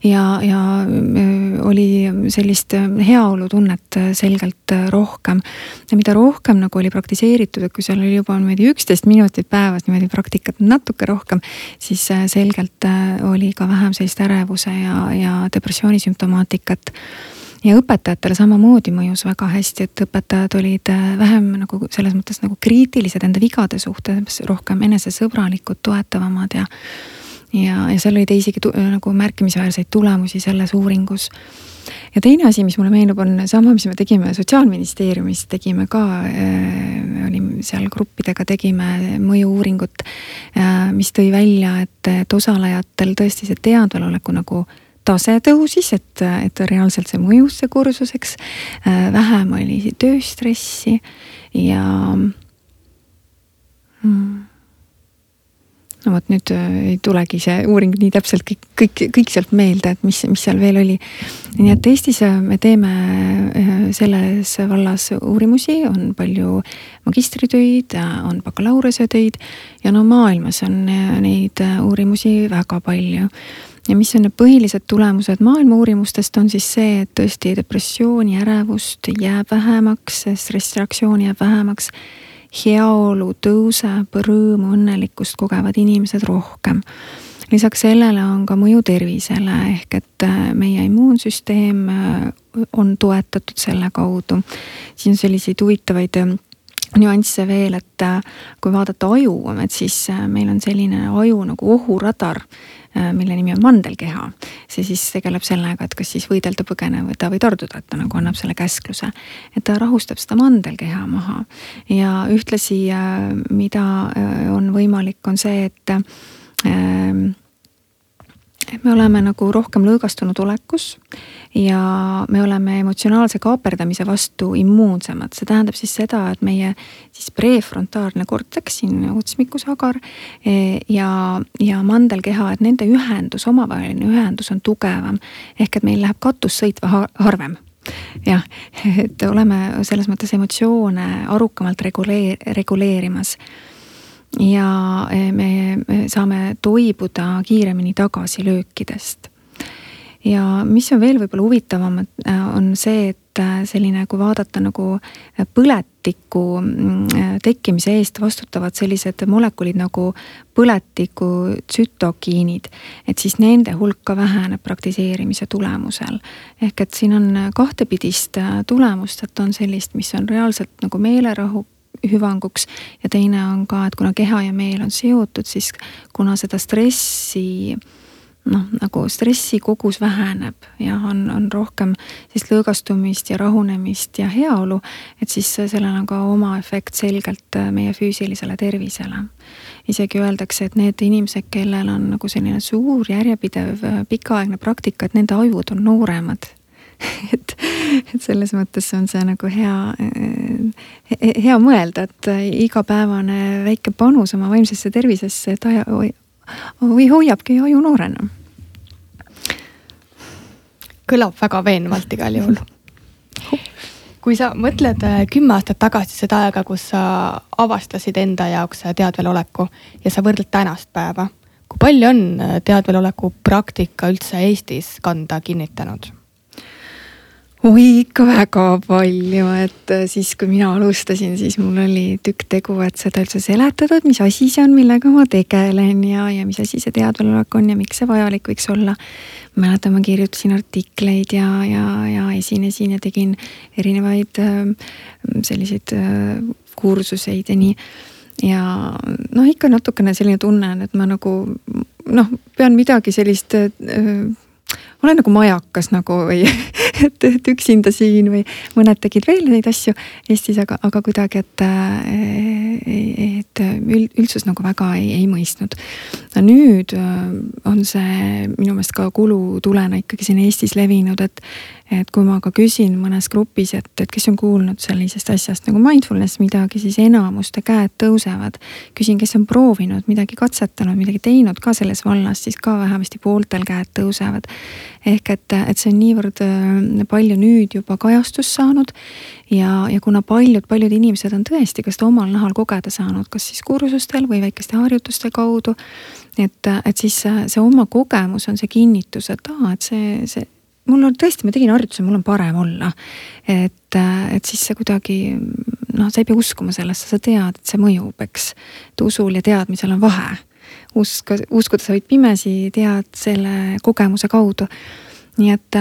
ja, ja äh, oli sellist heaolutunnet selgelt rohkem. ja mida rohkem nagu oli praktiseeritud, et kui seal oli juba niimoodi üksteist minutit päevas niimoodi praktikat natuke rohkem, siis äh, selgelt äh, oli ka vähem sellist ärevuse ja, ja depressiooni sümptomaatikat ja õpetajatele samamoodi mõjus väga hästi, et õpetajad olid äh, vähem nagu selles mõttes nagu kriitilised enda vigade suhtes, rohkem enesesõbralikud, toetavamad ja. Ja, ja seal oli teisigi nagu märkimisväärseid tulemusi selles uuringus ja teine asi, mis mulle meenub, on sama, mis me tegime Sotsiaalministeeriumis, tegime ka äh,, olime seal gruppidega, tegime mõju-uuringut äh,, mis tõi välja, et, et osalejatel tõesti see teadvaloleku nagu tase tõusis, et, et reaalselt see mõjus, see kursus, eks. vähem oli tööstressi ja mm, no vot nüüd äh, ei tulegi see uuring nii täpselt kõik, kõik, kõik sealt meelde, et mis, mis seal veel oli. nii et Eestis äh, me teeme äh, selles vallas uurimusi, on palju magistritöid, on bakalaureusetöid ja no maailmas on neid uurimusi väga palju ja mis on need põhilised tulemused maailma uurimustest, on siis see, et tõesti depressiooni, ärevust jääb vähemaks, stressireaktsiooni jääb vähemaks heaolu tõuseb, rõõmu, õnnelikkust kogevad inimesed rohkem. lisaks sellele on ka mõju tervisele ehk et äh, meie immuunsüsteem äh, on toetatud selle kaudu. siin on selliseid huvitavaid äh, nüansse veel, et kui vaadata aju, et siis meil on selline aju nagu ohuradar mille nimi on mandelkeha. see siis tegeleb sellega, et kas siis võidelda, põgeneda või tarduda, et ta nagu annab selle käskluse. et ta rahustab seda mandelkeha maha ja ühtlasi, äh, mida äh, on võimalik, on see, et et me oleme nagu rohkem lõõgastunud olekus ja me oleme emotsionaalse kaaperdamise vastu immuunsemad. see tähendab siis seda, et meie siis prefrontaalne korteks, siin otsmikusagar e, ja, ja mandelkeha, et nende ühendus, omavaheline ühendus on tugevam. ehk et meil läheb katussõit harvem jah, et oleme selles mõttes emotsioone arukamalt reguleer-, reguleerimas ja eh, me saame toibuda kiiremini tagasilöökidest. ja mis on veel võib-olla huvitavam, äh, on see, et äh, selline, kui vaadata nagu põletiku mm, tekkimise eest vastutavad sellised molekulid nagu põletiku tsütokiinid. et siis nende hulk ka väheneb praktiseerimise tulemusel. ehk et siin on kahtepidist tulemust, et on sellist, mis on reaalselt nagu meelerahu hüvanguks. ja teine on ka, et kuna keha ja meel on seotud, siis kuna seda stressi noh, nagu stressi kogus väheneb ja on, on rohkem sellist lõõgastumist ja rahunemist ja heaolu, et siis sellel on ka oma efekt selgelt meie füüsilisele tervisele. isegi öeldakse, et need inimesed, kellel on nagu selline suur järjepidev pikaaegne praktika, et nende ajud on nooremad et, et selles mõttes on see nagu hea, hea mõelda, et igapäevane väike panus oma vaimsesse tervisesse, et aja, või hoiabki aju noorena. kõlab väga veenvalt igal juhul. kui sa mõtled äh, kümme aastat tagasi seda aega, kus sa avastasid enda jaoks teadveloleku ja sa võrdled tänast päeva, kui palju on teadveloleku praktika üldse Eestis kanda kinnitanud? Oi, ikka väga palju, et äh, siis, kui mina alustasin, siis mul oli tükk tegu, et seda üldse seletada, et mis asi see on, millega ma tegelen ja, ja mis asi see teadvelolek on ja miks see vajalik võiks olla. mäletan, ma kirjutasin artikleid ja, ja, ja esinesin ja tegin erinevaid äh, selliseid äh, kursuseid ja nii ja noh, ikka natukene selline tunne on, et ma nagu noh, pean midagi sellist äh, olen nagu majakas nagu või et, et üksinda siin või mõned tegid veel neid asju Eestis, aga, aga kuidagi, et, et üldsus nagu väga ei, ei mõistnud. no nüüd on see minu meelest ka kulutulena ikkagi siin Eestis levinud, et et kui ma ka küsin mõnes grupis, et, et kes on kuulnud sellisest asjast nagu mindfulness midagi, siis enamuste käed tõusevad. küsin, kes on proovinud midagi katsetanud, midagi teinud ka selles vallas, siis ka vähemasti pooltel käed tõusevad. ehk et, et see on niivõrd äh, palju nüüd juba kajastust saanud. ja, ja kuna paljud-paljud inimesed on tõesti ka seda omal nahal kogeda saanud, kas siis kursustel või väikeste harjutuste kaudu. et, et siis see oma kogemus on see kinnitus, et aa, et see, see mul on tõesti, ma tegin harjutuse, mul on parem olla. et, et siis see kuidagi noh, sa ei pea uskuma sellesse, sa tead, et see mõjub, eks. et usul ja teadmisel on vahe. usk, uskuda sa võid pimesi, tead selle kogemuse kaudu. Nii et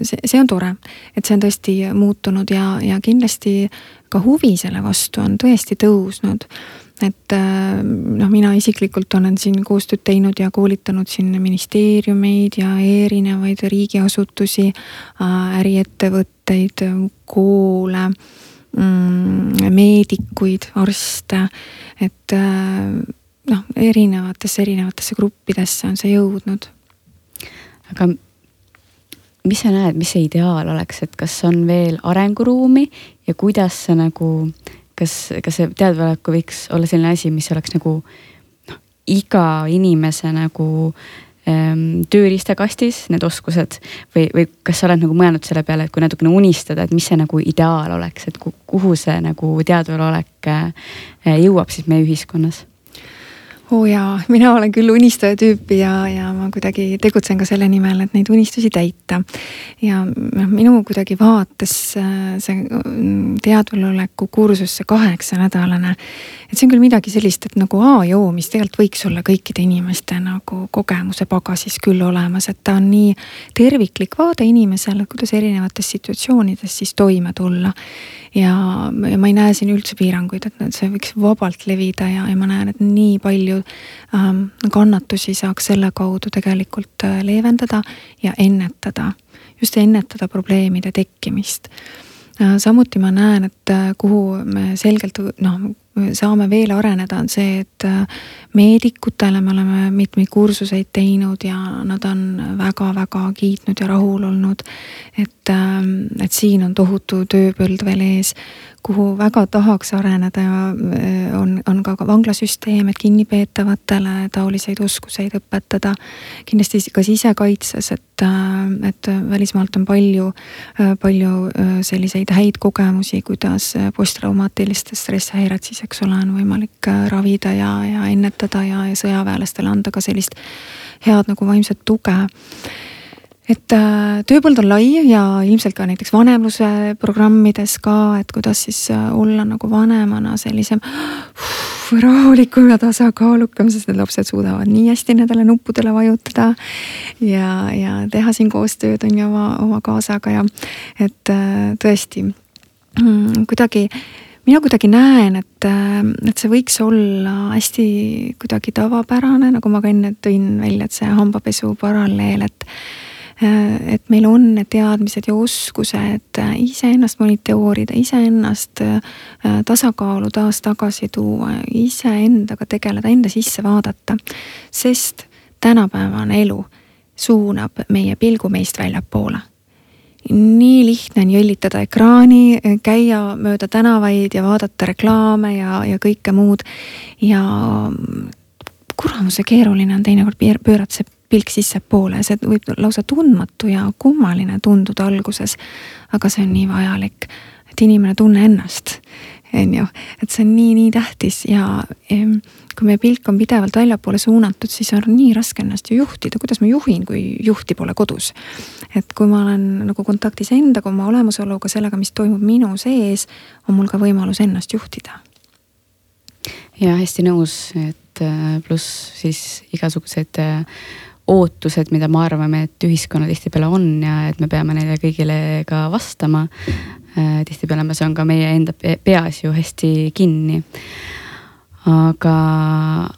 see, see on tore, et see on tõesti muutunud ja, ja kindlasti ka huvi selle vastu on tõesti tõusnud. Et äh, noh, mina isiklikult olen siin koostööd teinud ja koolitanud siin ministeeriumeid ja erinevaid riigiasutusi, äh, äriettevõtteid, koole, mm, meedikuid, arste, et äh, noh, erinevatesse, erinevatesse gruppidesse on see jõudnud. Aga mis sa näed, mis see ideaal oleks, et kas on veel arenguruumi ja kuidas sa nagu, kas, kas see teadvaloleku võiks olla selline asi, mis oleks nagu noh, iga inimese nagu ähm, tööriistakastis, need oskused? Või, või kas sa oled nagu mõelnud selle peale, et kui natukene unistada, et mis see nagu ideaal oleks, et kuhu see nagu teadvalolek äh, jõuab siis meie ühiskonnas oo oh jaa, mina olen küll unistaja tüüp ja, ja ma kuidagi tegutsen ka selle nimel, et neid unistusi täita. ja noh, minu kuidagi vaates äh, see mm, teadvaloleku kursus, see kaheksanädalane. et see on küll midagi sellist, et nagu A-joo, mis tegelikult võiks olla kõikide inimeste nagu kogemuse pagasis küll olemas, et ta on nii terviklik vaade inimesele, kuidas erinevates situatsioonides siis toime tulla ja, ja ma ei näe siin üldse piiranguid, et see võiks vabalt levida ja, ja ma näen, et nii palju ähm, kannatusi saaks selle kaudu tegelikult äh, leevendada ja ennetada, just ennetada probleemide tekkimist äh, samuti ma näen, et äh, kuhu me selgelt noh, saame veel areneda, on see, et meedikutele me oleme mitmeid kursuseid teinud ja nad on väga-väga kiitnud ja rahul olnud. et, ähm, et siin on tohutu tööpõld veel ees kuhu väga tahaks areneda ja äh, on, on ka vanglasüsteem, et kinnipeetavatele taoliseid oskuseid õpetada. kindlasti ka sisekaitses, et, äh, et välismaalt on palju, äh, palju selliseid häid kogemusi, kuidas posttraumaatilist stresshäiret siis, eks ole, on võimalik ravida ja, ja ennetada ja, ja sõjaväelastele anda ka sellist head nagu vaimset tuge et äh, tööpõld on lai ja ilmselt ka näiteks vanemluse programmides ka, et kuidas siis äh, olla nagu vanemana sellisem rahulikum ja tasakaalukam, sest need lapsed suudavad nii hästi nendele nuppudele vajutada. ja, ja teha siin koostööd on ju oma, oma kaasaga ja et äh, tõesti mm, kuidagi mina kuidagi näen, et, et see võiks olla hästi kuidagi tavapärane, nagu ma ka enne tõin välja, et see hambapesu paralleel, et et meil on need teadmised ja oskused äh, iseennast monitoorida, iseennast äh, tasakaalu taas tagasi tuua, iseendaga tegeleda, enda sisse vaadata. sest tänapäevane elu suunab meie pilgu meist väljapoole nii lihtne on jõllitada ekraani, käia mööda tänavaid ja vaadata reklaame ja, ja kõike muud. ja kuramuse keeruline on teinekord pöörata see pilk sissepoole, see võib lausa tundmatu ja kummaline tunduda alguses. aga see on nii vajalik, et inimene tunne ennast, on ju, et see on nii-nii tähtis ja kui meie pilk on pidevalt väljapoole suunatud, siis on nii raske ennast ju juhtida, kuidas ma juhin, kui juhti pole kodus. et kui ma olen nagu kontaktis endaga, oma olemasoluga, sellega, mis toimub minu sees, on mul ka võimalus ennast juhtida. ja hästi nõus, et äh, pluss siis igasugused äh, ootused, mida me arvame, et ühiskonna tihtipeale on ja et me peame neile kõigile ka vastama. Äh, tihtipeale me, see on ka meie enda peas ju hästi kinni. aga,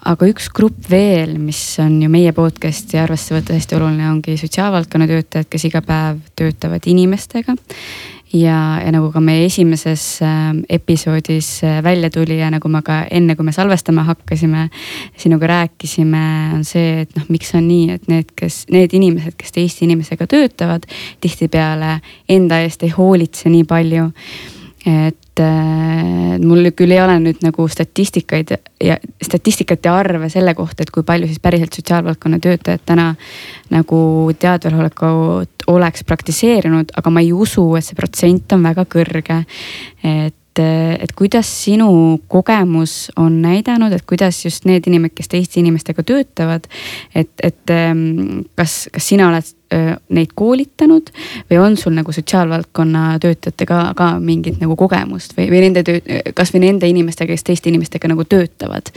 aga üks grupp veel, mis on ju meie podcast'i arvesse võtta hästi oluline, ongi sotsiaalvaldkonna töötajad, kes iga päev töötavad inimestega ja, ja nagu ka meie esimeses äh, episoodis äh, välja tuli ja nagu ma ka enne, kui me salvestama hakkasime, sinuga rääkisime, on see, et noh, miks on nii, et need, kes, need inimesed, kes teiste inimesega töötavad, tihtipeale enda eest ei hoolitse nii palju. Et mul küll ei ole nüüd nagu statistikaid ja statistikat ja arve selle kohta, et kui palju siis päriselt sotsiaalvaldkonna töötajad täna nagu teadvalolekut oleks praktiseerinud, aga ma ei usu, et see protsent on väga kõrge. et et, et kuidas sinu kogemus on näidanud, et kuidas just need inimesed, kes teiste inimestega töötavad. et, et ähm, kas, kas sina oled neid koolitanud või on sul nagu sotsiaalvaldkonna töötajatega ka mingit nagu kogemust või, või nende töö, kasvõi nende inimestega, kes teiste inimestega nagu töötavad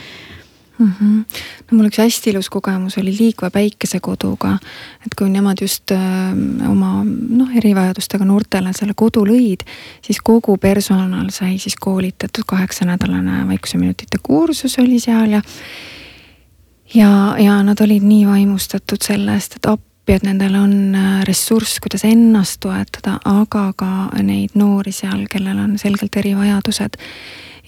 mm. -hmm. no mul üks hästi ilus kogemus oli Liikva päikesekoduga. et kui nemad just öö, äh, oma noh, erivajadustega noortele selle kodu lõid, siis kogu personal sai siis koolitatud, kaheksanädalane vaikuseminutite kursus oli seal ja. ja, ja nad olid nii vaimustatud sellest, et appi et nendel on äh, ressurss, kuidas ennast toetada, aga ka neid noori seal, kellel on selgelt erivajadused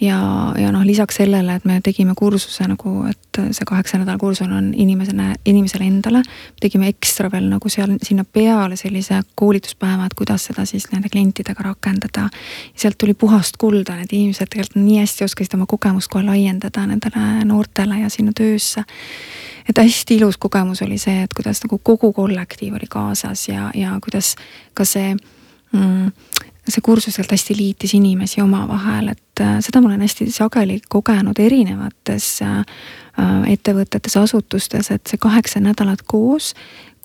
ja, ja noh, lisaks sellele, et me tegime kursuse nagu, et see kaheksa nädala kursus on inimesele, inimesele endale. tegime ekstra veel nagu seal sinna peale sellise koolituspäeva, et kuidas seda siis nende klientidega rakendada. sealt tuli puhast kulda, need inimesed tegelikult nii hästi oskasid oma kogemust kohe laiendada nendele noortele ja sinna töösse et hästi ilus kogemus oli see, et kuidas nagu kogu kollektiiv oli kaasas ja, ja kuidas ka see mm, see kursus sealt hästi liitis inimesi omavahel, et äh, seda ma olen hästi sageli kogenud erinevates äh, äh, ettevõtetes, asutustes, et see kaheksa nädalat koos,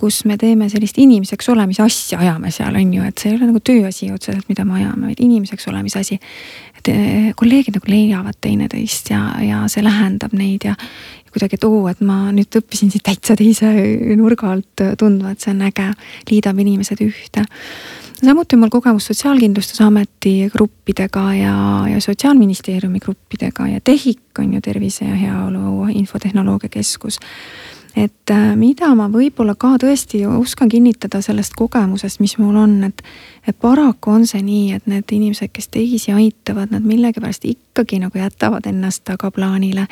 kus me teeme sellist inimeseks olemise asja, ajame seal, on ju, et see ei ole nagu tööasi otseselt, mida me ajame, vaid inimeseks olemise asi. et kolleegid nagu leiavad teineteist ja, ja see lähendab neid ja kuidagi, et oo, et ma nüüd õppisin siit täitsa teise nurga alt tundma, et see on äge, liidab inimesed ühte samuti on mul kogemus Sotsiaalkindlustusameti gruppidega ja, ja Sotsiaalministeeriumi gruppidega ja TEHIK on ju Tervise ja Heaolu Infotehnoloogia Keskus et äh, mida ma võib-olla ka tõesti oskan kinnitada sellest kogemusest, mis mul on, et, et paraku on see nii, et need inimesed, kes teisi aitavad, nad millegipärast ikkagi nagu jätavad ennast tagaplaanile.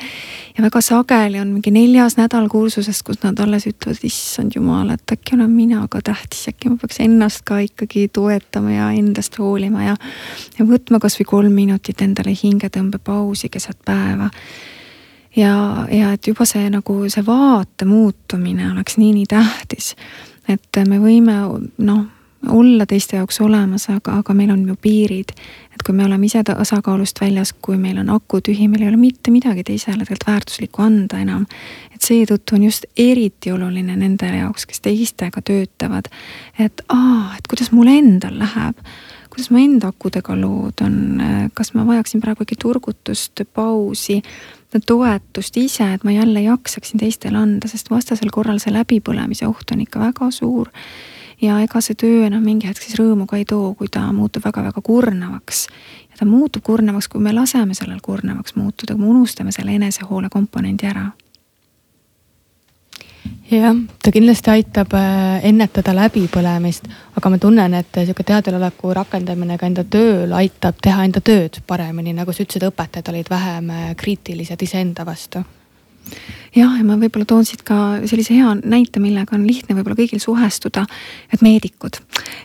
ja väga sageli on mingi neljas nädal kursusest, kus nad alles ütlevad, issand jumal, et äkki olen mina ka tähtis, äkki ma peaks ennast ka ikkagi toetama ja endast hoolima ja, ja võtma kasvõi kolm minutit endale hingetõmbepausi keset päeva ja, ja et juba see nagu see vaate muutumine oleks nii-nii tähtis. et me võime noh, olla teiste jaoks olemas, aga, aga meil on ju piirid. et kui me oleme ise tasakaalust väljas, kui meil on aku tühi, meil ei ole mitte midagi teisele tegelikult väärtuslikku anda enam. et seetõttu on just eriti oluline nende jaoks, kes teistega töötavad. et aa, et kuidas mul endal läheb kuidas mu enda akudega lood on, kas ma vajaksin praegu äkki turgutust, pausi toetust ise, et ma jälle jaksaksin teistele anda, sest vastasel korral see läbipõlemise oht on ikka väga suur. ja ega see töö enam mingi hetk siis rõõmu ka ei too, kui ta muutub väga-väga kurnavaks. ja ta muutub kurnavaks, kui me laseme sellel kurnavaks muutuda, kui me unustame selle enesehoole komponendi ära jah, ta kindlasti aitab äh, ennetada läbipõlemist, aga ma tunnen, et sihuke teadveloleku rakendamine ka enda tööl aitab teha enda tööd paremini, nagu sa ütlesid, õpetajad olid vähem äh, kriitilised iseenda vastu jah, ja ma võib-olla toon siit ka sellise hea näite, millega on lihtne võib-olla kõigil suhestuda. et meedikud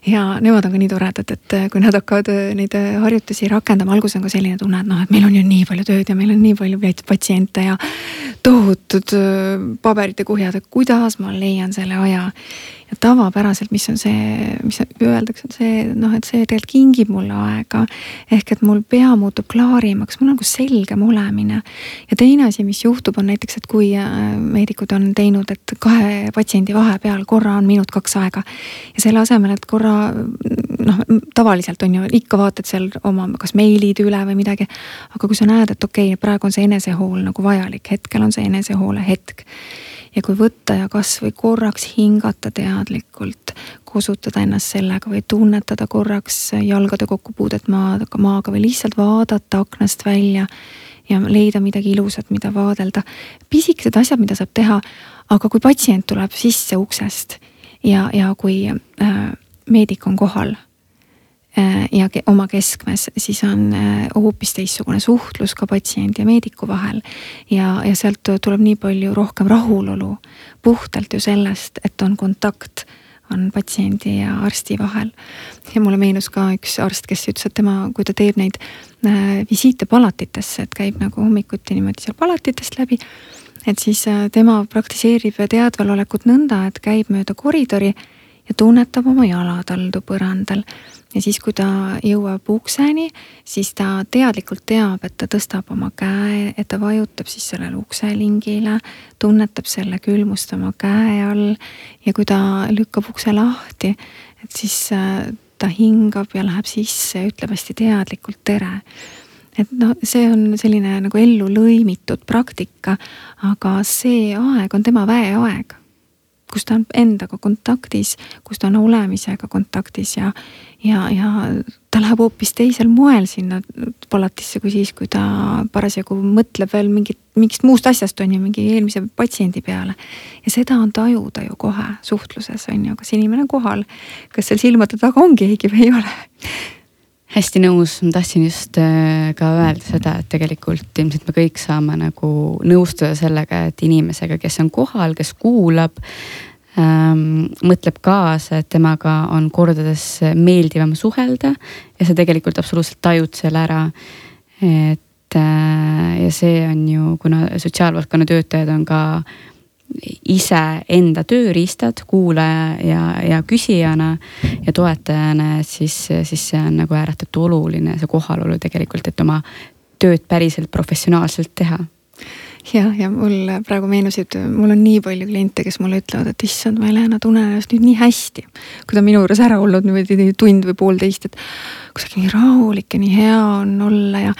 ja nemad on ka nii toredad, et kui nad hakkavad äh, neid äh, harjutusi rakendama, alguses on ka selline tunne, et noh, et meil on ju nii palju tööd ja meil on nii palju patsiente ja tohutud äh, paberite kuhjad, et kuidas ma leian selle aja ja tavapäraselt, mis on see, mis öeldakse, on see noh, et see tegelikult kingib mulle aega. ehk et mul pea muutub klaarimaks, mul on nagu selgem olemine. ja teine asi, mis juhtub, on näiteks, et kui äh, meedikud on teinud, et kahe patsiendi vahepeal korra on minut-kaks aega. ja selle asemel, et korra noh, tavaliselt on ju ikka vaatad seal oma kas meilid üle või midagi. aga kui sa näed, et okei okay,, praegu on see enesehool nagu vajalik, hetkel on see enesehoole hetk ja kui võtta ja kasvõi korraks hingata teadlikult, kosutada ennast sellega või tunnetada korraks jalgade kokkupuudet maaga, maaga või lihtsalt vaadata aknast välja ja leida midagi ilusat, mida vaadelda. pisikesed asjad, mida saab teha, aga kui patsient tuleb sisse uksest ja, ja kui äh, meedik on kohal Äh, ja oma keskmes, siis on äh, hoopis teistsugune suhtlus ka patsiendi ja meediku vahel. ja, ja sealt tuleb nii palju rohkem rahulolu puhtalt ju sellest, et on kontakt on patsiendi ja arsti vahel. ja mulle meenus ka üks arst, kes ütles, et tema, kui ta teeb neid äh, visiite palatitesse, et käib nagu hommikuti niimoodi seal palatitest läbi. et siis tema praktiseerib teadvalolekut nõnda, et käib mööda koridori ja tunnetab oma jalataldu põrandal ja siis, kui ta jõuab ukseni, siis ta teadlikult teab, et ta tõstab oma käe, et ta vajutab siis sellele ukselingile, tunnetab selle külmust oma käe all. Ja kui ta lükkab ukse lahti, et siis äh, ta hingab ja läheb sisse ja ütleb hästi teadlikult tere. Et noh, see on selline nagu ellu lõimitud praktika, aga see aeg on tema väeaeg kus ta on endaga kontaktis, kus ta on olemisega kontaktis ja, ja, ja ta läheb hoopis teisel moel sinna palatisse kui siis, kui ta parasjagu mõtleb veel mingit, mingist muust asjast, on ju, mingi eelmise patsiendi peale. ja seda on tajuda ju kohe suhtluses, on ju, kas inimene on kohal, kas seal silmade taga on keegi või ei ole hästi nõus, ma tahtsin just äh, ka öelda seda, et tegelikult ilmselt me kõik saame nagu nõustuda sellega, et inimesega, kes on kohal, kes kuulab ähm,. mõtleb kaasa, et temaga on kordades meeldivam suhelda ja sa tegelikult absoluutselt tajud selle ära. et äh, ja see on ju, kuna sotsiaalvaldkonna töötajad on ka iseenda tööriistad kuulaja ja, ja küsijana ja toetajana, et siis, siis see on nagu ääretult oluline, see kohalolu tegelikult, et oma tööd päriselt professionaalselt teha ja, ja mul praegu meenusid, mul on nii palju kliente, kes mulle ütlevad, et issand, ma Helena tunnen ennast nüüd nii hästi. kui ta on minu juures ära olnud niimoodi tund või poolteist, et kuidagi nii rahulik ja nii hea on olla ja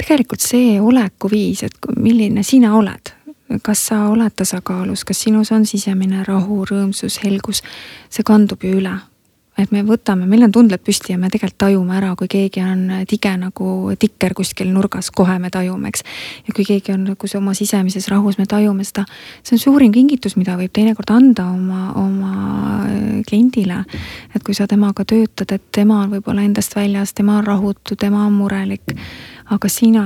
tegelikult see olekuviis, et milline sina oled kas sa oled tasakaalus, kas sinus on sisemine rahu, rõõmsus, helgus, see kandub ju üle. et me võtame, meil on tundled püsti ja me tegelikult tajume ära, kui keegi on tige nagu tikker kuskil nurgas, kohe me tajume, eks. ja kui keegi on nagu oma sisemises rahus, me tajume seda. see on suurim kingitus, mida võib teinekord anda oma, oma äh, kliendile. et kui sa temaga töötad, et tema on võib-olla endast väljas, tema on rahutu, tema on murelik aga sina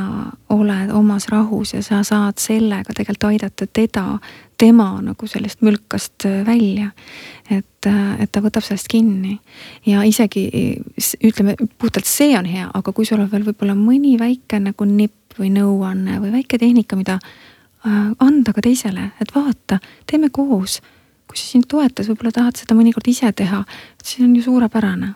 oled omas rahus ja sa saad sellega tegelikult aidata teda, tema nagu sellest mülkast äh, välja. et, äh, et ta võtab sellest kinni ja isegi ütleme puhtalt see on hea, aga kui sul on veel võib-olla mõni väike nagu nipp või nõuanne või väike tehnika, mida äh, anda ka teisele, et vaata, teeme koos. kui see sind toetas, võib-olla tahad seda mõnikord ise teha, siis on ju suurepärane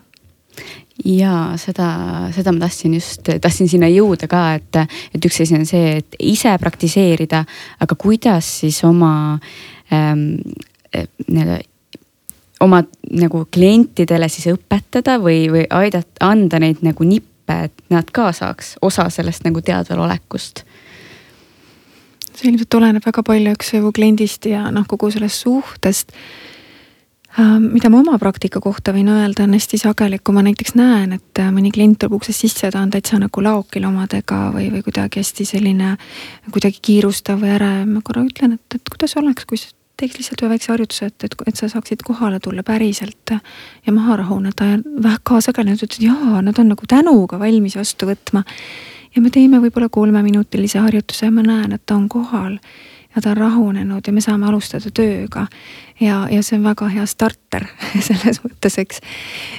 ja seda, seda ma tahtsin just, tahtsin sinna jõuda ka, et, et üks asi on see, et ise praktiseerida, aga kuidas siis oma ähm, nii-öelda oma nagu klientidele siis õpetada või, või aidata, anda neid nagu nippe, et nad ka saaks osa sellest nagu teadvalolekust? See ilmselt oleneb väga palju, eks ju, kliendist ja noh, kogu sellest suhtest mida ma oma praktika kohta võin öelda, on hästi sageli, kui ma näiteks näen, et äh, mõni klient tuleb uksest sisse, ta on täitsa nagu laokil omadega või, või kuidagi hästi selline kuidagi kiirustav või ärev, ma korra ütlen, et, et kuidas oleks, kui teeks lihtsalt ühe väikse harjutuse, et, et, et sa saaksid kohale tulla päriselt ja maha rahuneda ja väga sageli nad ütlesid, jaa, nad on nagu tänuga valmis vastu võtma. ja me teeme võib-olla kolmeminutilise harjutuse ja ma näen, et ta on kohal ja ta on rahunenud ja me saame alustada tööga ja, ja see on väga hea starter selles mõttes, eks.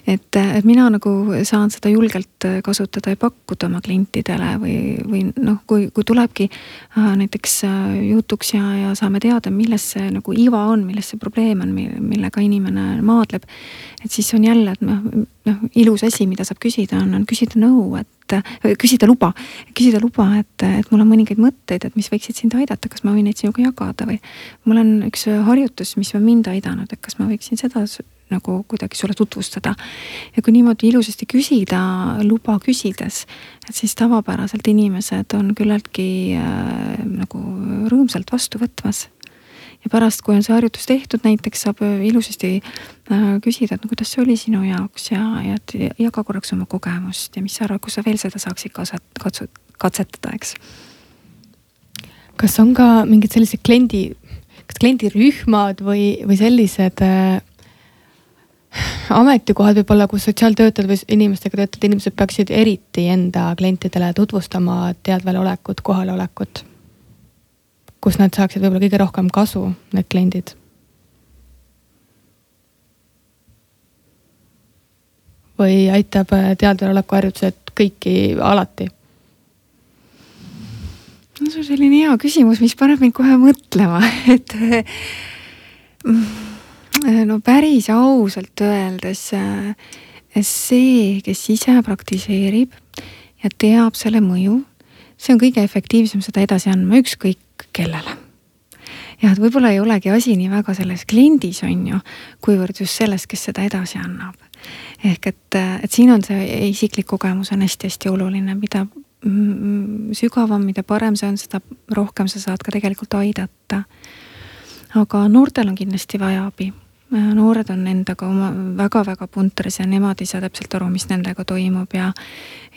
et, et mina nagu saan seda julgelt kasutada ja pakkuda oma klientidele või, või noh, kui, kui tulebki äh, näiteks äh, jutuks ja, ja saame teada, milles see nagu iva on, milles see probleem on, millega inimene maadleb. et siis on jälle, et noh, noh ilus asi, mida saab küsida, on, on küsida nõu, et küsida luba, küsida luba, et, et mul on mõningaid mõtteid, et mis võiksid sind aidata, kas ma võin neid sinuga jagada või mul on üks harjutus, mis on mind aidanud, et kas ma võiksin seda nagu kuidagi sulle tutvustada. ja kui niimoodi ilusasti küsida, luba küsides, et siis tavapäraselt inimesed on küllaltki äh, nagu rõõmsalt vastu võtmas ja pärast, kui on see harjutus tehtud, näiteks saab ilusasti äh, küsida, et no kuidas see oli sinu jaoks ja, ja jaga korraks oma kogemust ja mis sa arvad, kus sa veel seda saaksid kasvat-, katsut-, katsetada, eks. kas on ka mingid sellised kliendi kas kliendirühmad või, või sellised äh, ametikohad võib-olla, kus sotsiaaltöötajad või inimestega töötavad inimesed peaksid eriti enda klientidele tutvustama teadvalolekut, kohalolekut? Kus nad saaksid võib-olla kõige rohkem kasu, need kliendid? või aitab teadvaloleku harjutused kõiki alati? no see on selline hea küsimus, mis paneb mind kohe mõtlema, et mm, no päris ausalt öeldes see, kes ise praktiseerib ja teab selle mõju, see on kõige efektiivsem seda edasi andma ükskõik kellele. jah, et võib-olla ei olegi asi nii väga selles kliendis, on ju, kuivõrd just selles, kes seda edasi annab. ehk et, et siin on see isiklik kogemus on hästi-hästi oluline, mida sügavam, mida parem see on, seda rohkem sa saad ka tegelikult aidata. aga noortel on kindlasti vaja abi. Noored on endaga oma väga-väga puntris ja nemad ei saa täpselt aru, mis nendega toimub ja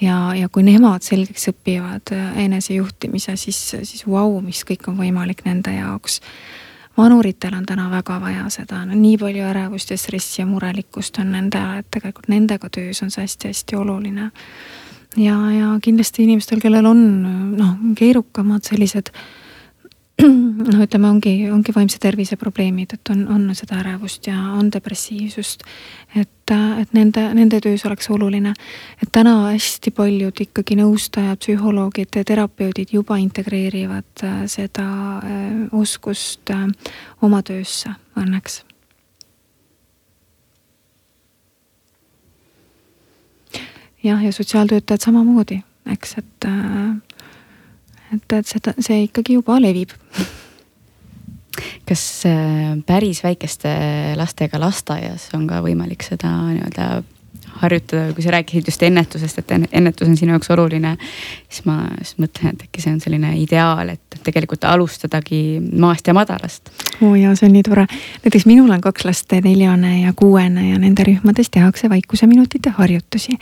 ja, ja kui nemad selgeks õpivad enesejuhtimise, siis, siis vau wow,, mis kõik on võimalik nende jaoks vanuritel on täna väga vaja seda, no nii palju ärevust ja stressi ja murelikkust on nendel, et tegelikult nendega töös on see hästi-hästi oluline. ja, ja kindlasti inimestel, kellel on noh, keerukamad sellised noh, ütleme, ongi, ongi vaimse tervise probleemid, et on, on seda ärevust ja on depressiivsust. et, et nende, nende töös oleks oluline, et täna hästi paljud ikkagi nõustajad, psühholoogid, terapeudid juba integreerivad äh, seda äh, oskust äh, oma töösse õnneks. jah, ja sotsiaaltöötajad samamoodi, eks, et et, et seda, see ikkagi juba levib. kas äh, päris väikeste lastega lasteaias on ka võimalik seda nii-öelda harjutada, kui sa rääkisid just ennetusest, et ennetus on sinu jaoks oluline. siis ma just mõtlen, et äkki see on selline ideaal, et tegelikult alustadagi maast ja madalast. oo oh jaa, see on nii tore. näiteks minul on kaks last, neljane ja kuuene ja nende rühmades tehakse vaikuseminutite harjutusi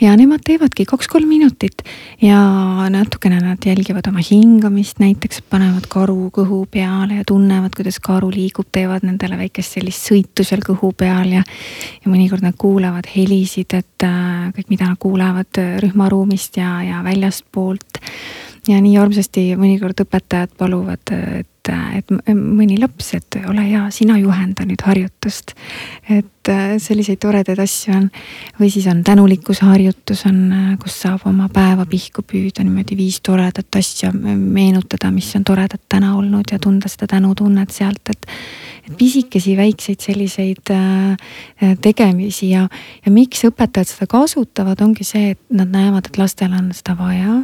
ja nemad teevadki kaks-kolm minutit ja natukene nad jälgivad oma hingamist, näiteks panevad karu kõhu peale ja tunnevad, kuidas karu liigub, teevad nendele väikest sellist sõitu seal kõhu peal ja. ja mõnikord nad kuulevad helisid, et äh, kõik, mida nad kuulevad rühmaruumist ja, ja väljastpoolt ja nii armsasti mõnikord õpetajad paluvad, et et, et mõni laps, et ole hea, sina juhenda nüüd harjutust. et äh, selliseid toredaid asju on. või siis on tänulikkuse harjutus on, äh, kus saab oma päeva pihku püüda niimoodi viis toredat asja meenutada, mis on toredat täna olnud ja tunda seda tänutunnet sealt, et. et pisikesi väikseid selliseid äh, tegemisi ja, ja miks õpetajad seda kasutavad, ongi see, et nad näevad, et lastel on seda vaja.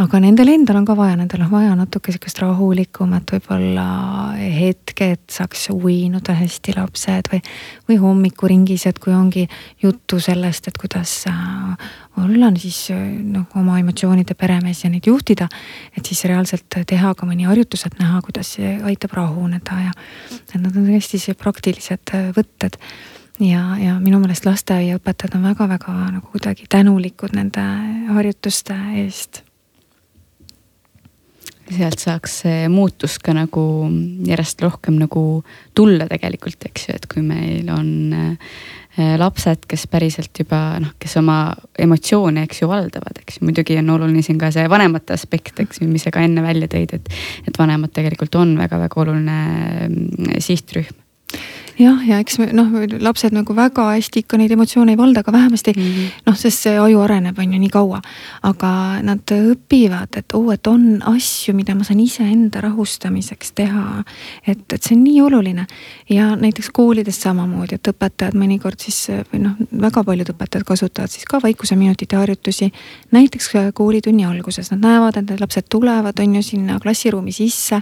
Aga nendel endal on ka vaja, nendel on vaja natuke sihukest rahulikumat võib-olla hetke, et saaks uinuda hästi lapsed või, või hommikuringis, et kui ongi juttu sellest, et kuidas äh, olla siis noh, oma emotsioonide peremees ja neid juhtida. et siis reaalselt teha ka mõni harjutus, et näha, kuidas see aitab rahuneda ja et nad on hästi praktilised võtted ja, ja minu meelest lasteaiaõpetajad on väga-väga nagu kuidagi tänulikud nende harjutuste eest sealt saaks see muutus ka nagu järjest rohkem nagu tulla tegelikult, eks ju, et kui meil on äh, lapsed, kes päriselt juba noh, kes oma emotsioone, eks ju, valdavad, eks ju, muidugi on oluline siin ka see vanemate aspekt, eks ju, mis sa ka enne välja tõid, et. et vanemad tegelikult on väga-väga oluline mm, sihtrühm jah, ja eks me noh, lapsed nagu väga hästi ikka neid emotsioone ei valda, aga vähemasti mm -hmm. noh, sest see aju areneb, on ju nii kaua. aga nad õpivad, et oo oh,, et on asju, mida ma saan iseenda rahustamiseks teha. et, et see on nii oluline ja näiteks koolides samamoodi, et õpetajad mõnikord siis või noh, väga paljud õpetajad kasutavad siis ka vaikuseminutite harjutusi. näiteks koolitunni alguses nad näevad, et need lapsed tulevad, on ju sinna klassiruumi sisse,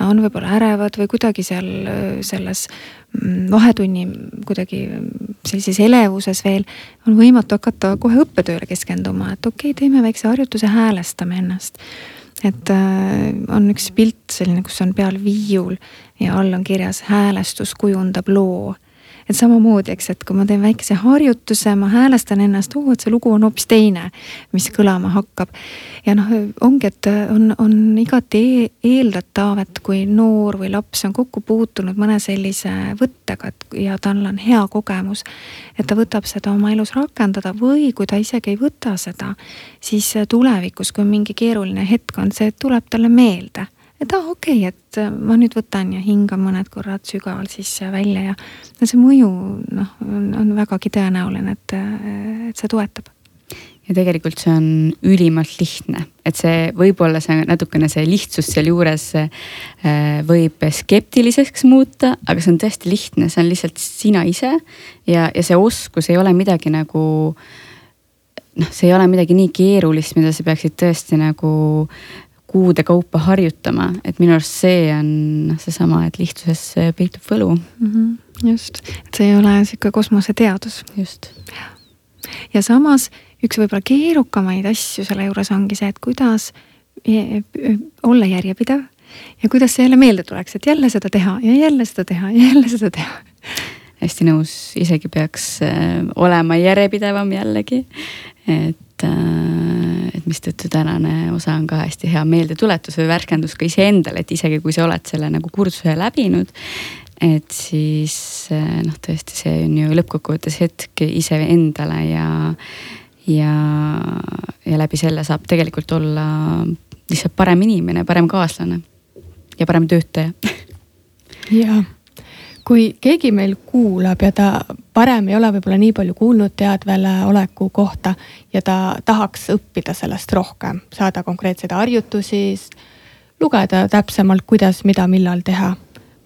on võib-olla ärevad või kuidagi seal selles Mm, vahetunni kuidagi sellises elevuses veel, on võimatu hakata kohe õppetööle keskenduma, et okei okay,, teeme väikse harjutuse, häälestame ennast. et äh, on üks pilt selline, kus on peal viiul ja all on kirjas häälestus kujundab loo et samamoodi, eks, et kui ma teen väikese harjutuse, ma häälestan ennast, oo, et see lugu on hoopis teine, mis kõlama hakkab. ja noh, ongi, et on, on igati e eeldatav, et kui noor või laps on kokku puutunud mõne sellise võttega, et ja tal on hea kogemus, et ta võtab seda oma elus rakendada või kui ta isegi ei võta seda, siis tulevikus, kui mingi keeruline hetk on, see tuleb talle meelde et aa ah, okei okay,, et äh, ma nüüd võtan ja hingan mõned korrad sügavalt sisse ja välja ja see mõju noh, on, on vägagi tõenäoline, et, äh, et see toetab ja tegelikult see on ülimalt lihtne, et see võib-olla see natukene see lihtsus sealjuures äh, võib skeptiliseks muuta, aga see on tõesti lihtne, see on lihtsalt sina ise. ja, ja see oskus ei ole midagi nagu noh, see ei ole midagi nii keerulist, mida sa peaksid tõesti nagu kuude kaupa harjutama, et minu arust see on seesama, et lihtsuses peitub võlu mm. -hmm, just, et see ei ole sihuke kosmoseteadus. just. ja samas üks võib-olla keerukamaid asju selle juures ongi see, et kuidas olla järjepidev ja kuidas see jälle meelde tuleks, et jälle seda teha ja jälle seda teha ja jälle seda teha hästi nõus, isegi peaks äh, olema järjepidevam jällegi. Et, äh, et mistõttu tänane osa on ka hästi hea meeldetuletus või värskendus ka iseendale, et isegi kui sa oled selle nagu kursuse läbinud. et siis eh, noh, tõesti, see on ju lõppkokkuvõttes hetk iseendale ja, ja, ja läbi selle saab tegelikult olla lihtsalt parem inimene, parem kaaslane ja parem töötaja jaa kui keegi meil kuulab ja ta varem ei ole võib-olla nii palju kuulnud teadvele oleku kohta ja ta tahaks õppida sellest rohkem, saada konkreetseid harjutusi, lugeda täpsemalt, kuidas, mida, millal teha.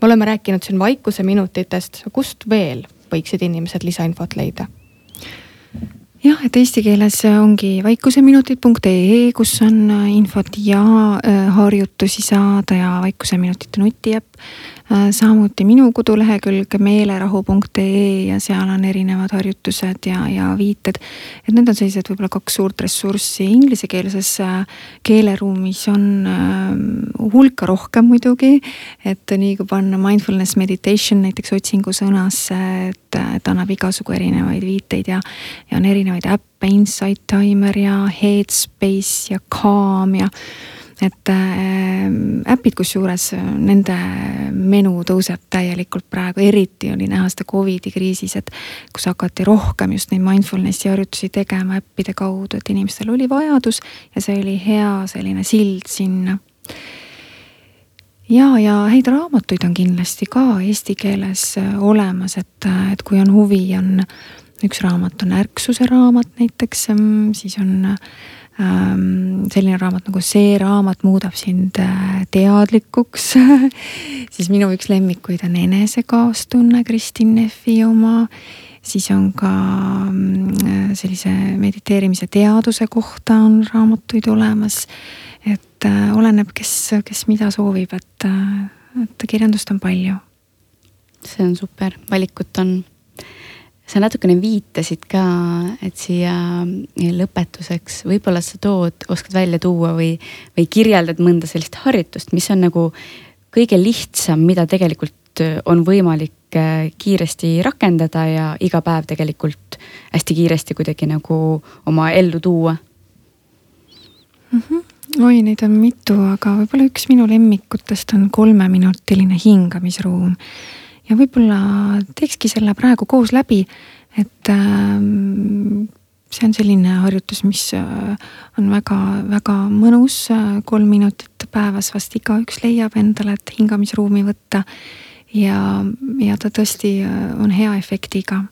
me oleme rääkinud siin vaikuse minutitest, kust veel võiksid inimesed lisainfot leida? jah, et eesti keeles ongi vaikuseminutid.ee, kus on infot ja äh, harjutusi saada ja Vaikuseminutite nutiäpp samuti minu kodulehekülg meelerahu.ee ja seal on erinevad harjutused ja, ja viited. et need on sellised võib-olla kaks suurt ressurssi, inglisekeelses äh, keeleruumis on äh, hulka rohkem muidugi. et nii kui panna mindfulness meditation näiteks otsingusõnasse, et, et annab igasugu erinevaid viiteid ja, ja on erinevaid äppe, Insight Timer ja Headspace ja Calm ja et äh, äpid, kusjuures äh, nende menu tõuseb täielikult praegu, eriti oli näha seda Covidi kriisis, et kus hakati rohkem just neid mindfulness'i harjutusi tegema äppide kaudu, et inimestel oli vajadus ja see oli hea selline sild sinna. ja, ja häid raamatuid on kindlasti ka eesti keeles äh, olemas, et, et kui on huvi, on üks raamat on ärksuse raamat näiteks, mm, siis on Ähm, selline raamat nagu See raamat muudab sind äh, teadlikuks siis minu üks lemmikuid on Enesekaastunne, Kristin Neffi oma. siis on ka mm, sellise mediteerimise teaduse kohta on raamatuid olemas. et äh, oleneb, kes, kes mida soovib, et, äh, et kirjandust on palju. see on super, valikut on sa natukene viitasid ka, et siia lõpetuseks võib-olla sa tood, oskad välja tuua või, või kirjeldad mõnda sellist harjutust, mis on nagu kõige lihtsam, mida tegelikult on võimalik äh, kiiresti rakendada ja iga päev tegelikult hästi kiiresti kuidagi nagu oma ellu tuua mm? -hmm oi, neid on mitu, aga võib-olla üks minu lemmikutest on kolmeminutiline hingamisruum ja võib-olla teekski selle praegu koos läbi, et ähm, see on selline harjutus, mis äh, on väga-väga mõnus, kolm minutit päevas vast igaüks leiab endale, et hingamisruumi võtta. ja, ja ta tõesti äh, on hea efektiga.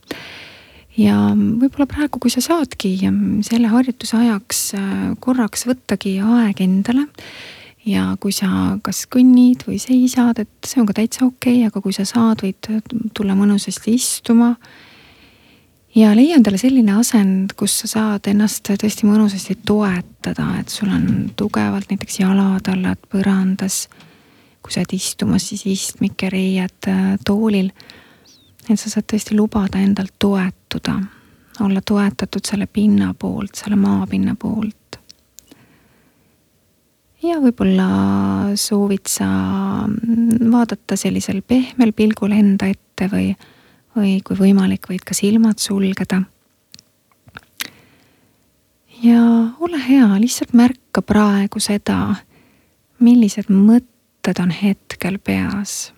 ja võib-olla praegu, kui sa saadki selle harjutuse ajaks äh, korraks võttagi aeg endale ja kui sa kas kõnnid või seisad, et see on ka täitsa okei okay,, aga kui sa saad, võid tulla mõnusasti istuma. ja leia endale selline asend, kus sa saad ennast tõesti mõnusasti toetada, et sul on tugevalt näiteks jalad allad põrandas. kui sa oled istumas, siis istmik ja reied äh, toolil. et sa saad tõesti lubada endalt toetuda, olla toetatud selle pinna poolt, selle maapinna poolt ja võib-olla soovid sa vaadata sellisel pehmel pilgul enda ette või, või kui võimalik, võid ka silmad sulgeda. ja ole hea, lihtsalt märka praegu seda, millised mõtted on hetkel peas.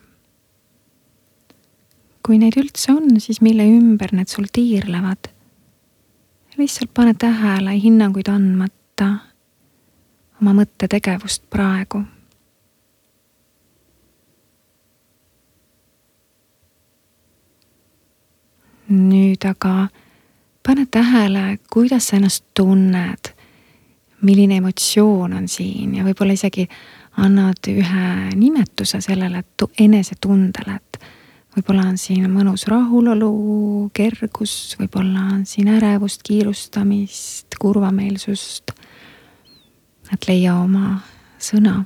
kui neid üldse on, siis mille ümber need sul tiirlevad. lihtsalt pane tähele hinnanguid andmata oma mõttetegevust praegu. nüüd aga pane tähele, kuidas sa ennast tunned, milline emotsioon on siin ja võib-olla isegi annad ühe nimetuse sellele enesetundele, et võib-olla on siin mõnus rahulolu, kergus, võib-olla on siin ärevust, kiirustamist, kurvameelsust et leia oma sõna.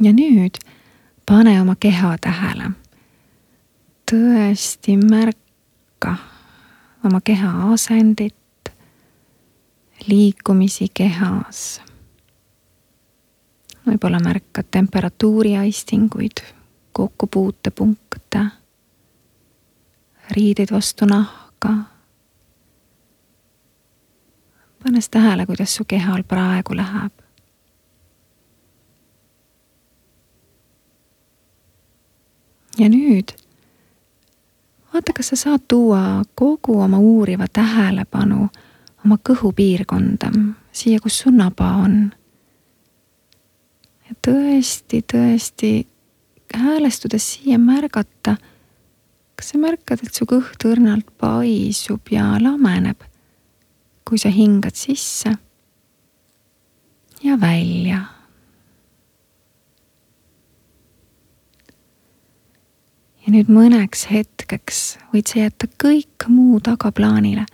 ja nüüd pane oma keha tähele. tõesti märka oma keha asendit, liikumisi kehas. võib-olla märkad temperatuuri aistinguid, kokkupuutepunkte, riideid vastu nahka. Pannes tähele, kuidas su kehal praegu läheb. ja nüüd vaata, kas sa saad tuua kogu oma uuriva tähelepanu oma kõhupiirkonda, siia, kus su naba on. ja tõesti, tõesti häälestudes siia märgata, kas sa märkad, et su kõht õrnalt paisub ja lameneb, kui sa hingad sisse ja välja ja nüüd mõneks hetkeks võid sa jätta kõik muu tagaplaanile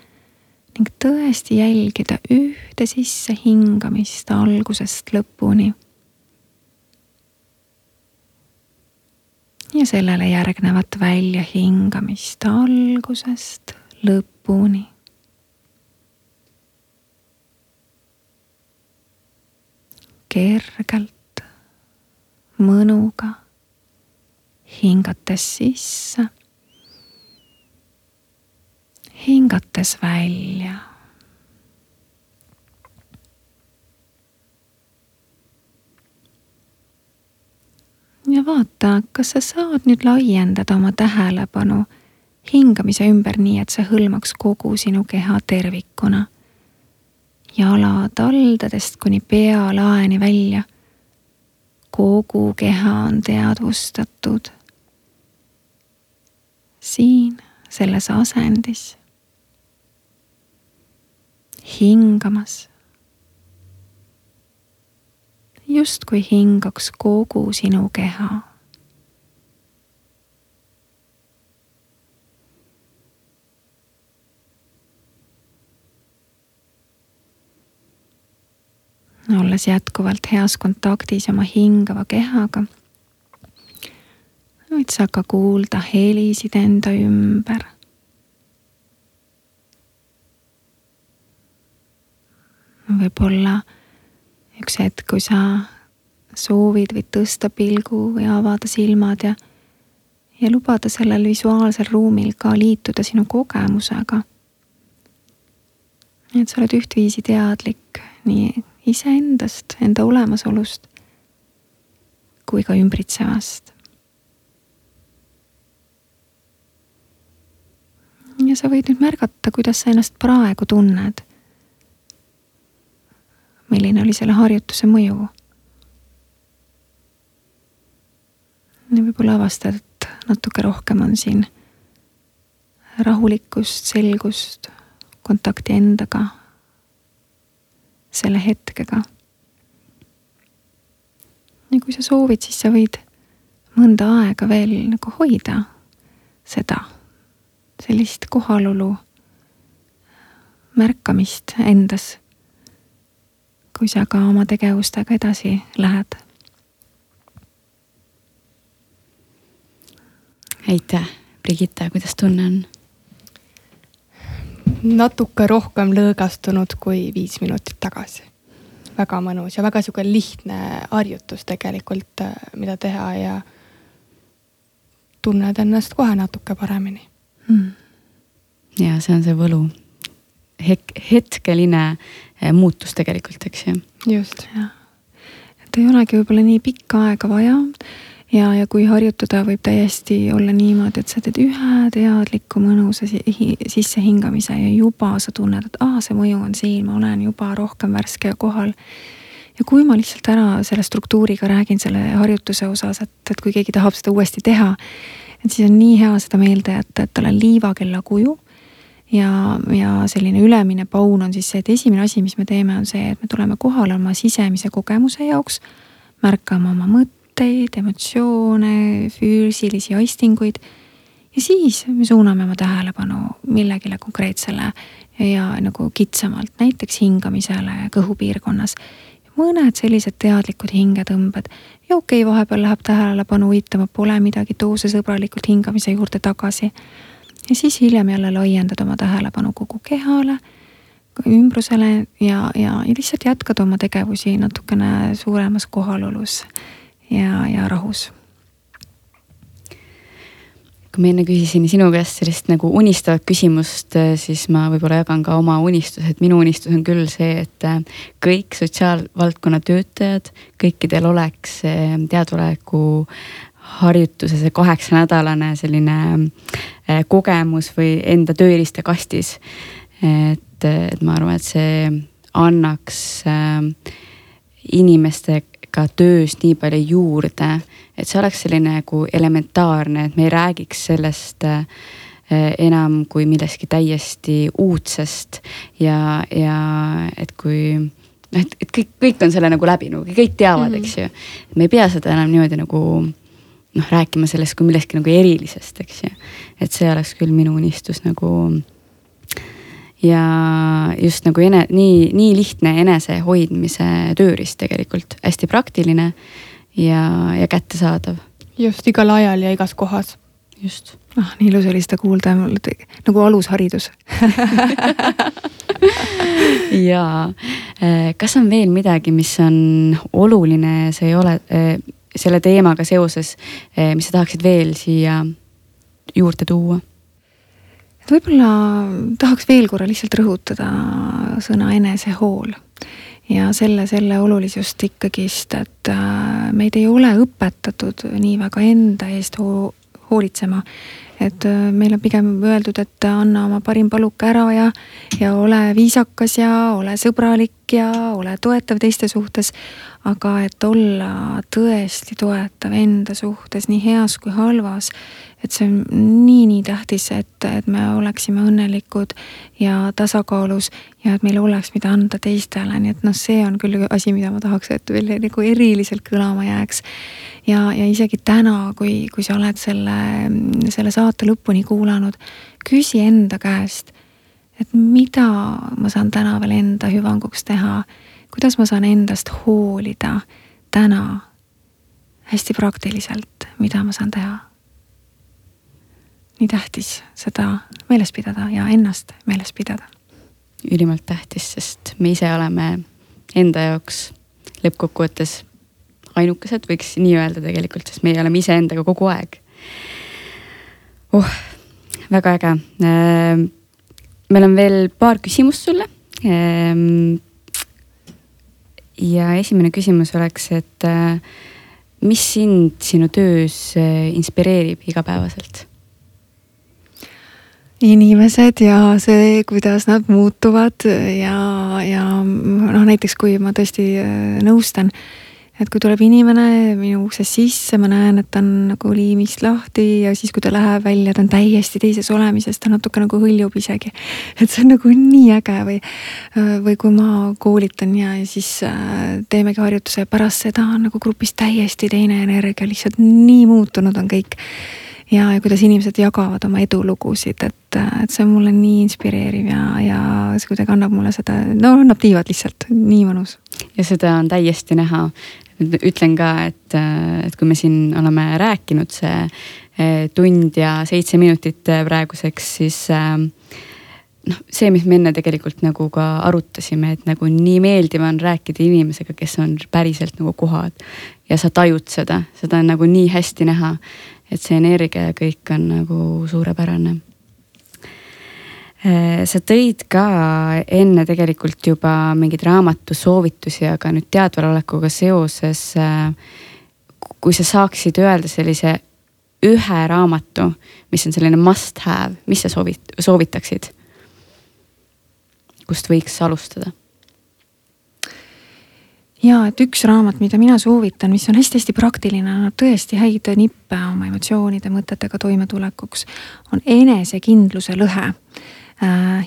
ning tõesti jälgida ühte sissehingamist algusest lõpuni. ja sellele järgnevat väljahingamist algusest lõpuni. Kergelt, mõnuga hingates sisse, hingates välja. ja vaata, kas sa saad nüüd laiendada oma tähelepanu hingamise ümber nii, et see hõlmaks kogu sinu keha tervikuna. Jalad aldadest kuni pealaeni välja. kogu keha on teadvustatud siin selles asendis. hingamas. justkui hingaks kogu sinu keha. Olles jätkuvalt heas kontaktis oma hingava kehaga võid sa ka kuulda helisid enda ümber. võib-olla üks hetk, kui sa soovid, võid tõsta pilgu või avada silmad ja, ja lubada sellel visuaalsel ruumil ka liituda sinu kogemusega. et sa oled ühtviisi teadlik nii iseendast, enda olemasolust kui ka ümbritsevast. ja sa võid nüüd märgata, kuidas sa ennast praegu tunned. milline oli selle harjutuse mõju? võib-olla avastad, et natuke rohkem on siin rahulikkust, selgust, kontakti endaga, selle hetkega. ja kui sa soovid, siis sa võid mõnda aega veel nagu hoida seda sellist kohalolu märkamist endas, kui sa ka oma tegevustega edasi lähed. aitäh, Brigitte, kuidas tunne on? Natuke rohkem lõõgastunud kui viis minutit tagasi. väga mõnus ja väga sihuke lihtne harjutus tegelikult, mida teha ja tunned ennast kohe natuke paremini mm.. ja see on see võlu. Hek-, hetkeline eh, muutus tegelikult, eks ju. just. et ei olegi võib-olla nii pikka aega vaja ja, ja kui harjutada, võib täiesti olla niimoodi, et sa teed ühe teadliku mõnusa sissehingamise ja juba sa tunned, et aa, see mõju on siin, ma olen juba rohkem värske ja kohal. ja kui ma lihtsalt ära selle struktuuriga räägin selle harjutuse osas, et, et kui keegi tahab seda uuesti teha, et siis on nii hea seda meelde jätta, et tal on liivakella kuju. ja, ja selline ülemine paun on siis see, et esimene asi, mis me teeme, on see, et me tuleme kohale oma sisemise kogemuse jaoks. märkame oma mõtteid, emotsioone, füüsilisi aistinguid. ja siis me suuname oma tähelepanu millegile konkreetsele ja, nagu kitsamalt, näiteks hingamisele kõhupiirkonnas mõned sellised teadlikud hingetõmbed ja okei okay,, vahepeal läheb tähelepanu uitama, pole midagi, too see sõbralikult hingamise juurde tagasi. ja siis hiljem jälle laiendad oma tähelepanu kogu kehale, ümbrusele ja, ja, ja lihtsalt jätkad oma tegevusi natukene suuremas kohalolus ja, ja rahus kui ma enne küsisin sinu käest sellist nagu unistavat küsimust, siis ma võib-olla jagan ka oma unistuse, et minu unistus on küll see, et kõik sotsiaalvaldkonna töötajad, kõikidel oleks teadusaegu harjutuse see kaheksanädalane selline eh, kogemus või enda tööriista kastis. et, et ma arvan, et see annaks eh, inimestega töös nii palju juurde, et see oleks selline nagu elementaarne, et me ei räägiks sellest äh, enam kui millestki täiesti uudsest ja, ja et kui noh, et, et kõik, kõik on selle nagu läbinud, kõik teavad mm, -hmm. eks ju. me ei pea seda enam niimoodi nagu noh, rääkima sellest kui millestki nagu erilisest, eks ju. et see oleks küll minu unistus nagu. Ja just nagu ene-, nii, nii lihtne enesehoidmise tööriist tegelikult, hästi praktiline ja, ja kättesaadav. just igal ajal ja igas kohas. just. ah, nii ilus oli seda kuulda, nagu alusharidus ja kas on veel midagi, mis on oluline, see ei ole selle teemaga seoses, eh, mis sa tahaksid veel siia juurde tuua? Et võib-olla tahaks veel korra lihtsalt rõhutada sõna enesehool ja selle, selle olulisust ikkagist, et äh, meid ei ole õpetatud nii väga enda eest ho hoolitsema. Et äh, meil on pigem öeldud, et anna oma parim paluk ära ja, ja ole viisakas ja ole sõbralik ja ole toetav teiste suhtes aga et olla tõesti toetav enda suhtes nii heas kui halvas, et see on nii-nii tähtis, et, et me oleksime õnnelikud ja tasakaalus ja et meil oleks, mida anda teistele, nii et noh, see on küll asi, mida ma tahaks, et veel nagu eriliselt kõlama jääks. ja, ja isegi täna, kui, kui sa oled selle, selle saate lõpuni kuulanud, küsi enda käest, et mida ma saan täna veel enda hüvanguks teha kuidas ma saan endast hoolida täna hästi praktiliselt, mida ma saan teha. Nii tähtis seda meeles pidada ja ennast meeles pidada. ülimalt tähtis, sest me ise oleme enda jaoks lõppkokkuvõttes ainukesed, võiks nii öelda tegelikult, sest meie oleme iseendaga kogu aeg. oh, väga äge. Äh, meil on veel paar küsimust sulle ähm, ja esimene küsimus oleks, et äh, mis sind sinu töös äh, inspireerib igapäevaselt? Inimesed ja see, kuidas nad muutuvad ja, ja noh, näiteks kui ma tõesti äh, nõustan äh, et kui tuleb inimene minu uksest sisse, ma näen, et ta on nagu liimist lahti ja siis, kui ta läheb välja, ta on täiesti teises olemises, ta natuke nagu hõljub isegi. et see on nagu nii äge või, või kui ma koolitan ja, ja siis äh, teemegi harjutuse ja pärast seda on nagu grupis täiesti teine energia, lihtsalt nii muutunud on kõik ja, ja kuidas inimesed jagavad oma edulugusid, et, et see on mulle nii inspireeriv ja, ja see kuidagi annab mulle seda, no annab tiivad lihtsalt, nii mõnus. ja seda on täiesti näha, ütlen ka, et, et kui me siin oleme rääkinud see eh, tund ja seitse minutit praeguseks, siis eh, noh, see, mis me enne tegelikult nagu ka arutasime, et nagu nii meeldiv on rääkida inimesega, kes on päriselt nagu kohal. ja sa tajud seda, seda on nagu nii hästi näha, et see energia ja kõik on nagu suurepärane Äh, sa tõid ka enne tegelikult juba mingeid raamatusoovitusi, aga nüüd teadvalolekuga seoses. Äh, kui sa saaksid öelda sellise ühe raamatu, mis on selline must have, mis sa soovit-, soovitaksid? kust võiks alustada? Ja et üks raamat, mida mina soovitan, mis on hästi-hästi praktiline, annab tõesti häid nippe oma emotsioonide, mõtetega toimetulekuks, on Enesekindluse lõhe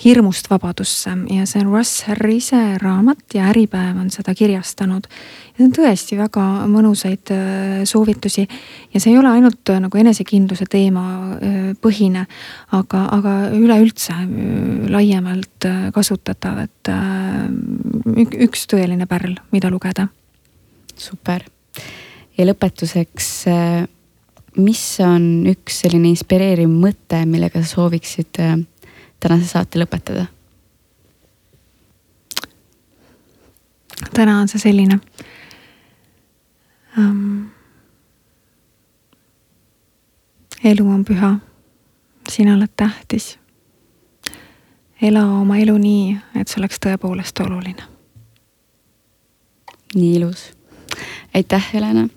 hirmust vabadusse ja see on Russ Harrise raamat ja Äripäev on seda kirjastanud. Need on tõesti väga mõnusaid äh, soovitusi ja see ei ole ainult äh, nagu enesekindluse teema põhine, aga, aga üleüldse laiemalt kasutatav, et üks tõeline pärl, mida lugeda. super ja lõpetuseks mis on üks selline inspireeriv mõte, millega sa sooviksid tänase saate lõpetada? täna on see selline um,. elu on püha sina oled tähtis. ela oma elu nii, et see oleks tõepoolest oluline. nii ilus. aitäh, Helena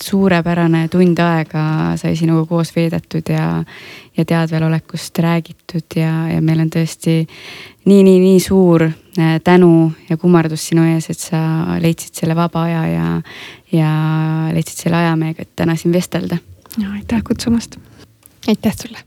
suurepärane tund aega sai sinuga koos veedetud ja, ja teadvelolekust räägitud ja, ja meil on tõesti nii, nii, nii suur äh, tänu ja kummardus sinu ees, et sa leidsid selle vaba aja ja, ja leidsid selle aja meiega, et täna siin vestelda. aitäh kutsumast. aitäh sulle.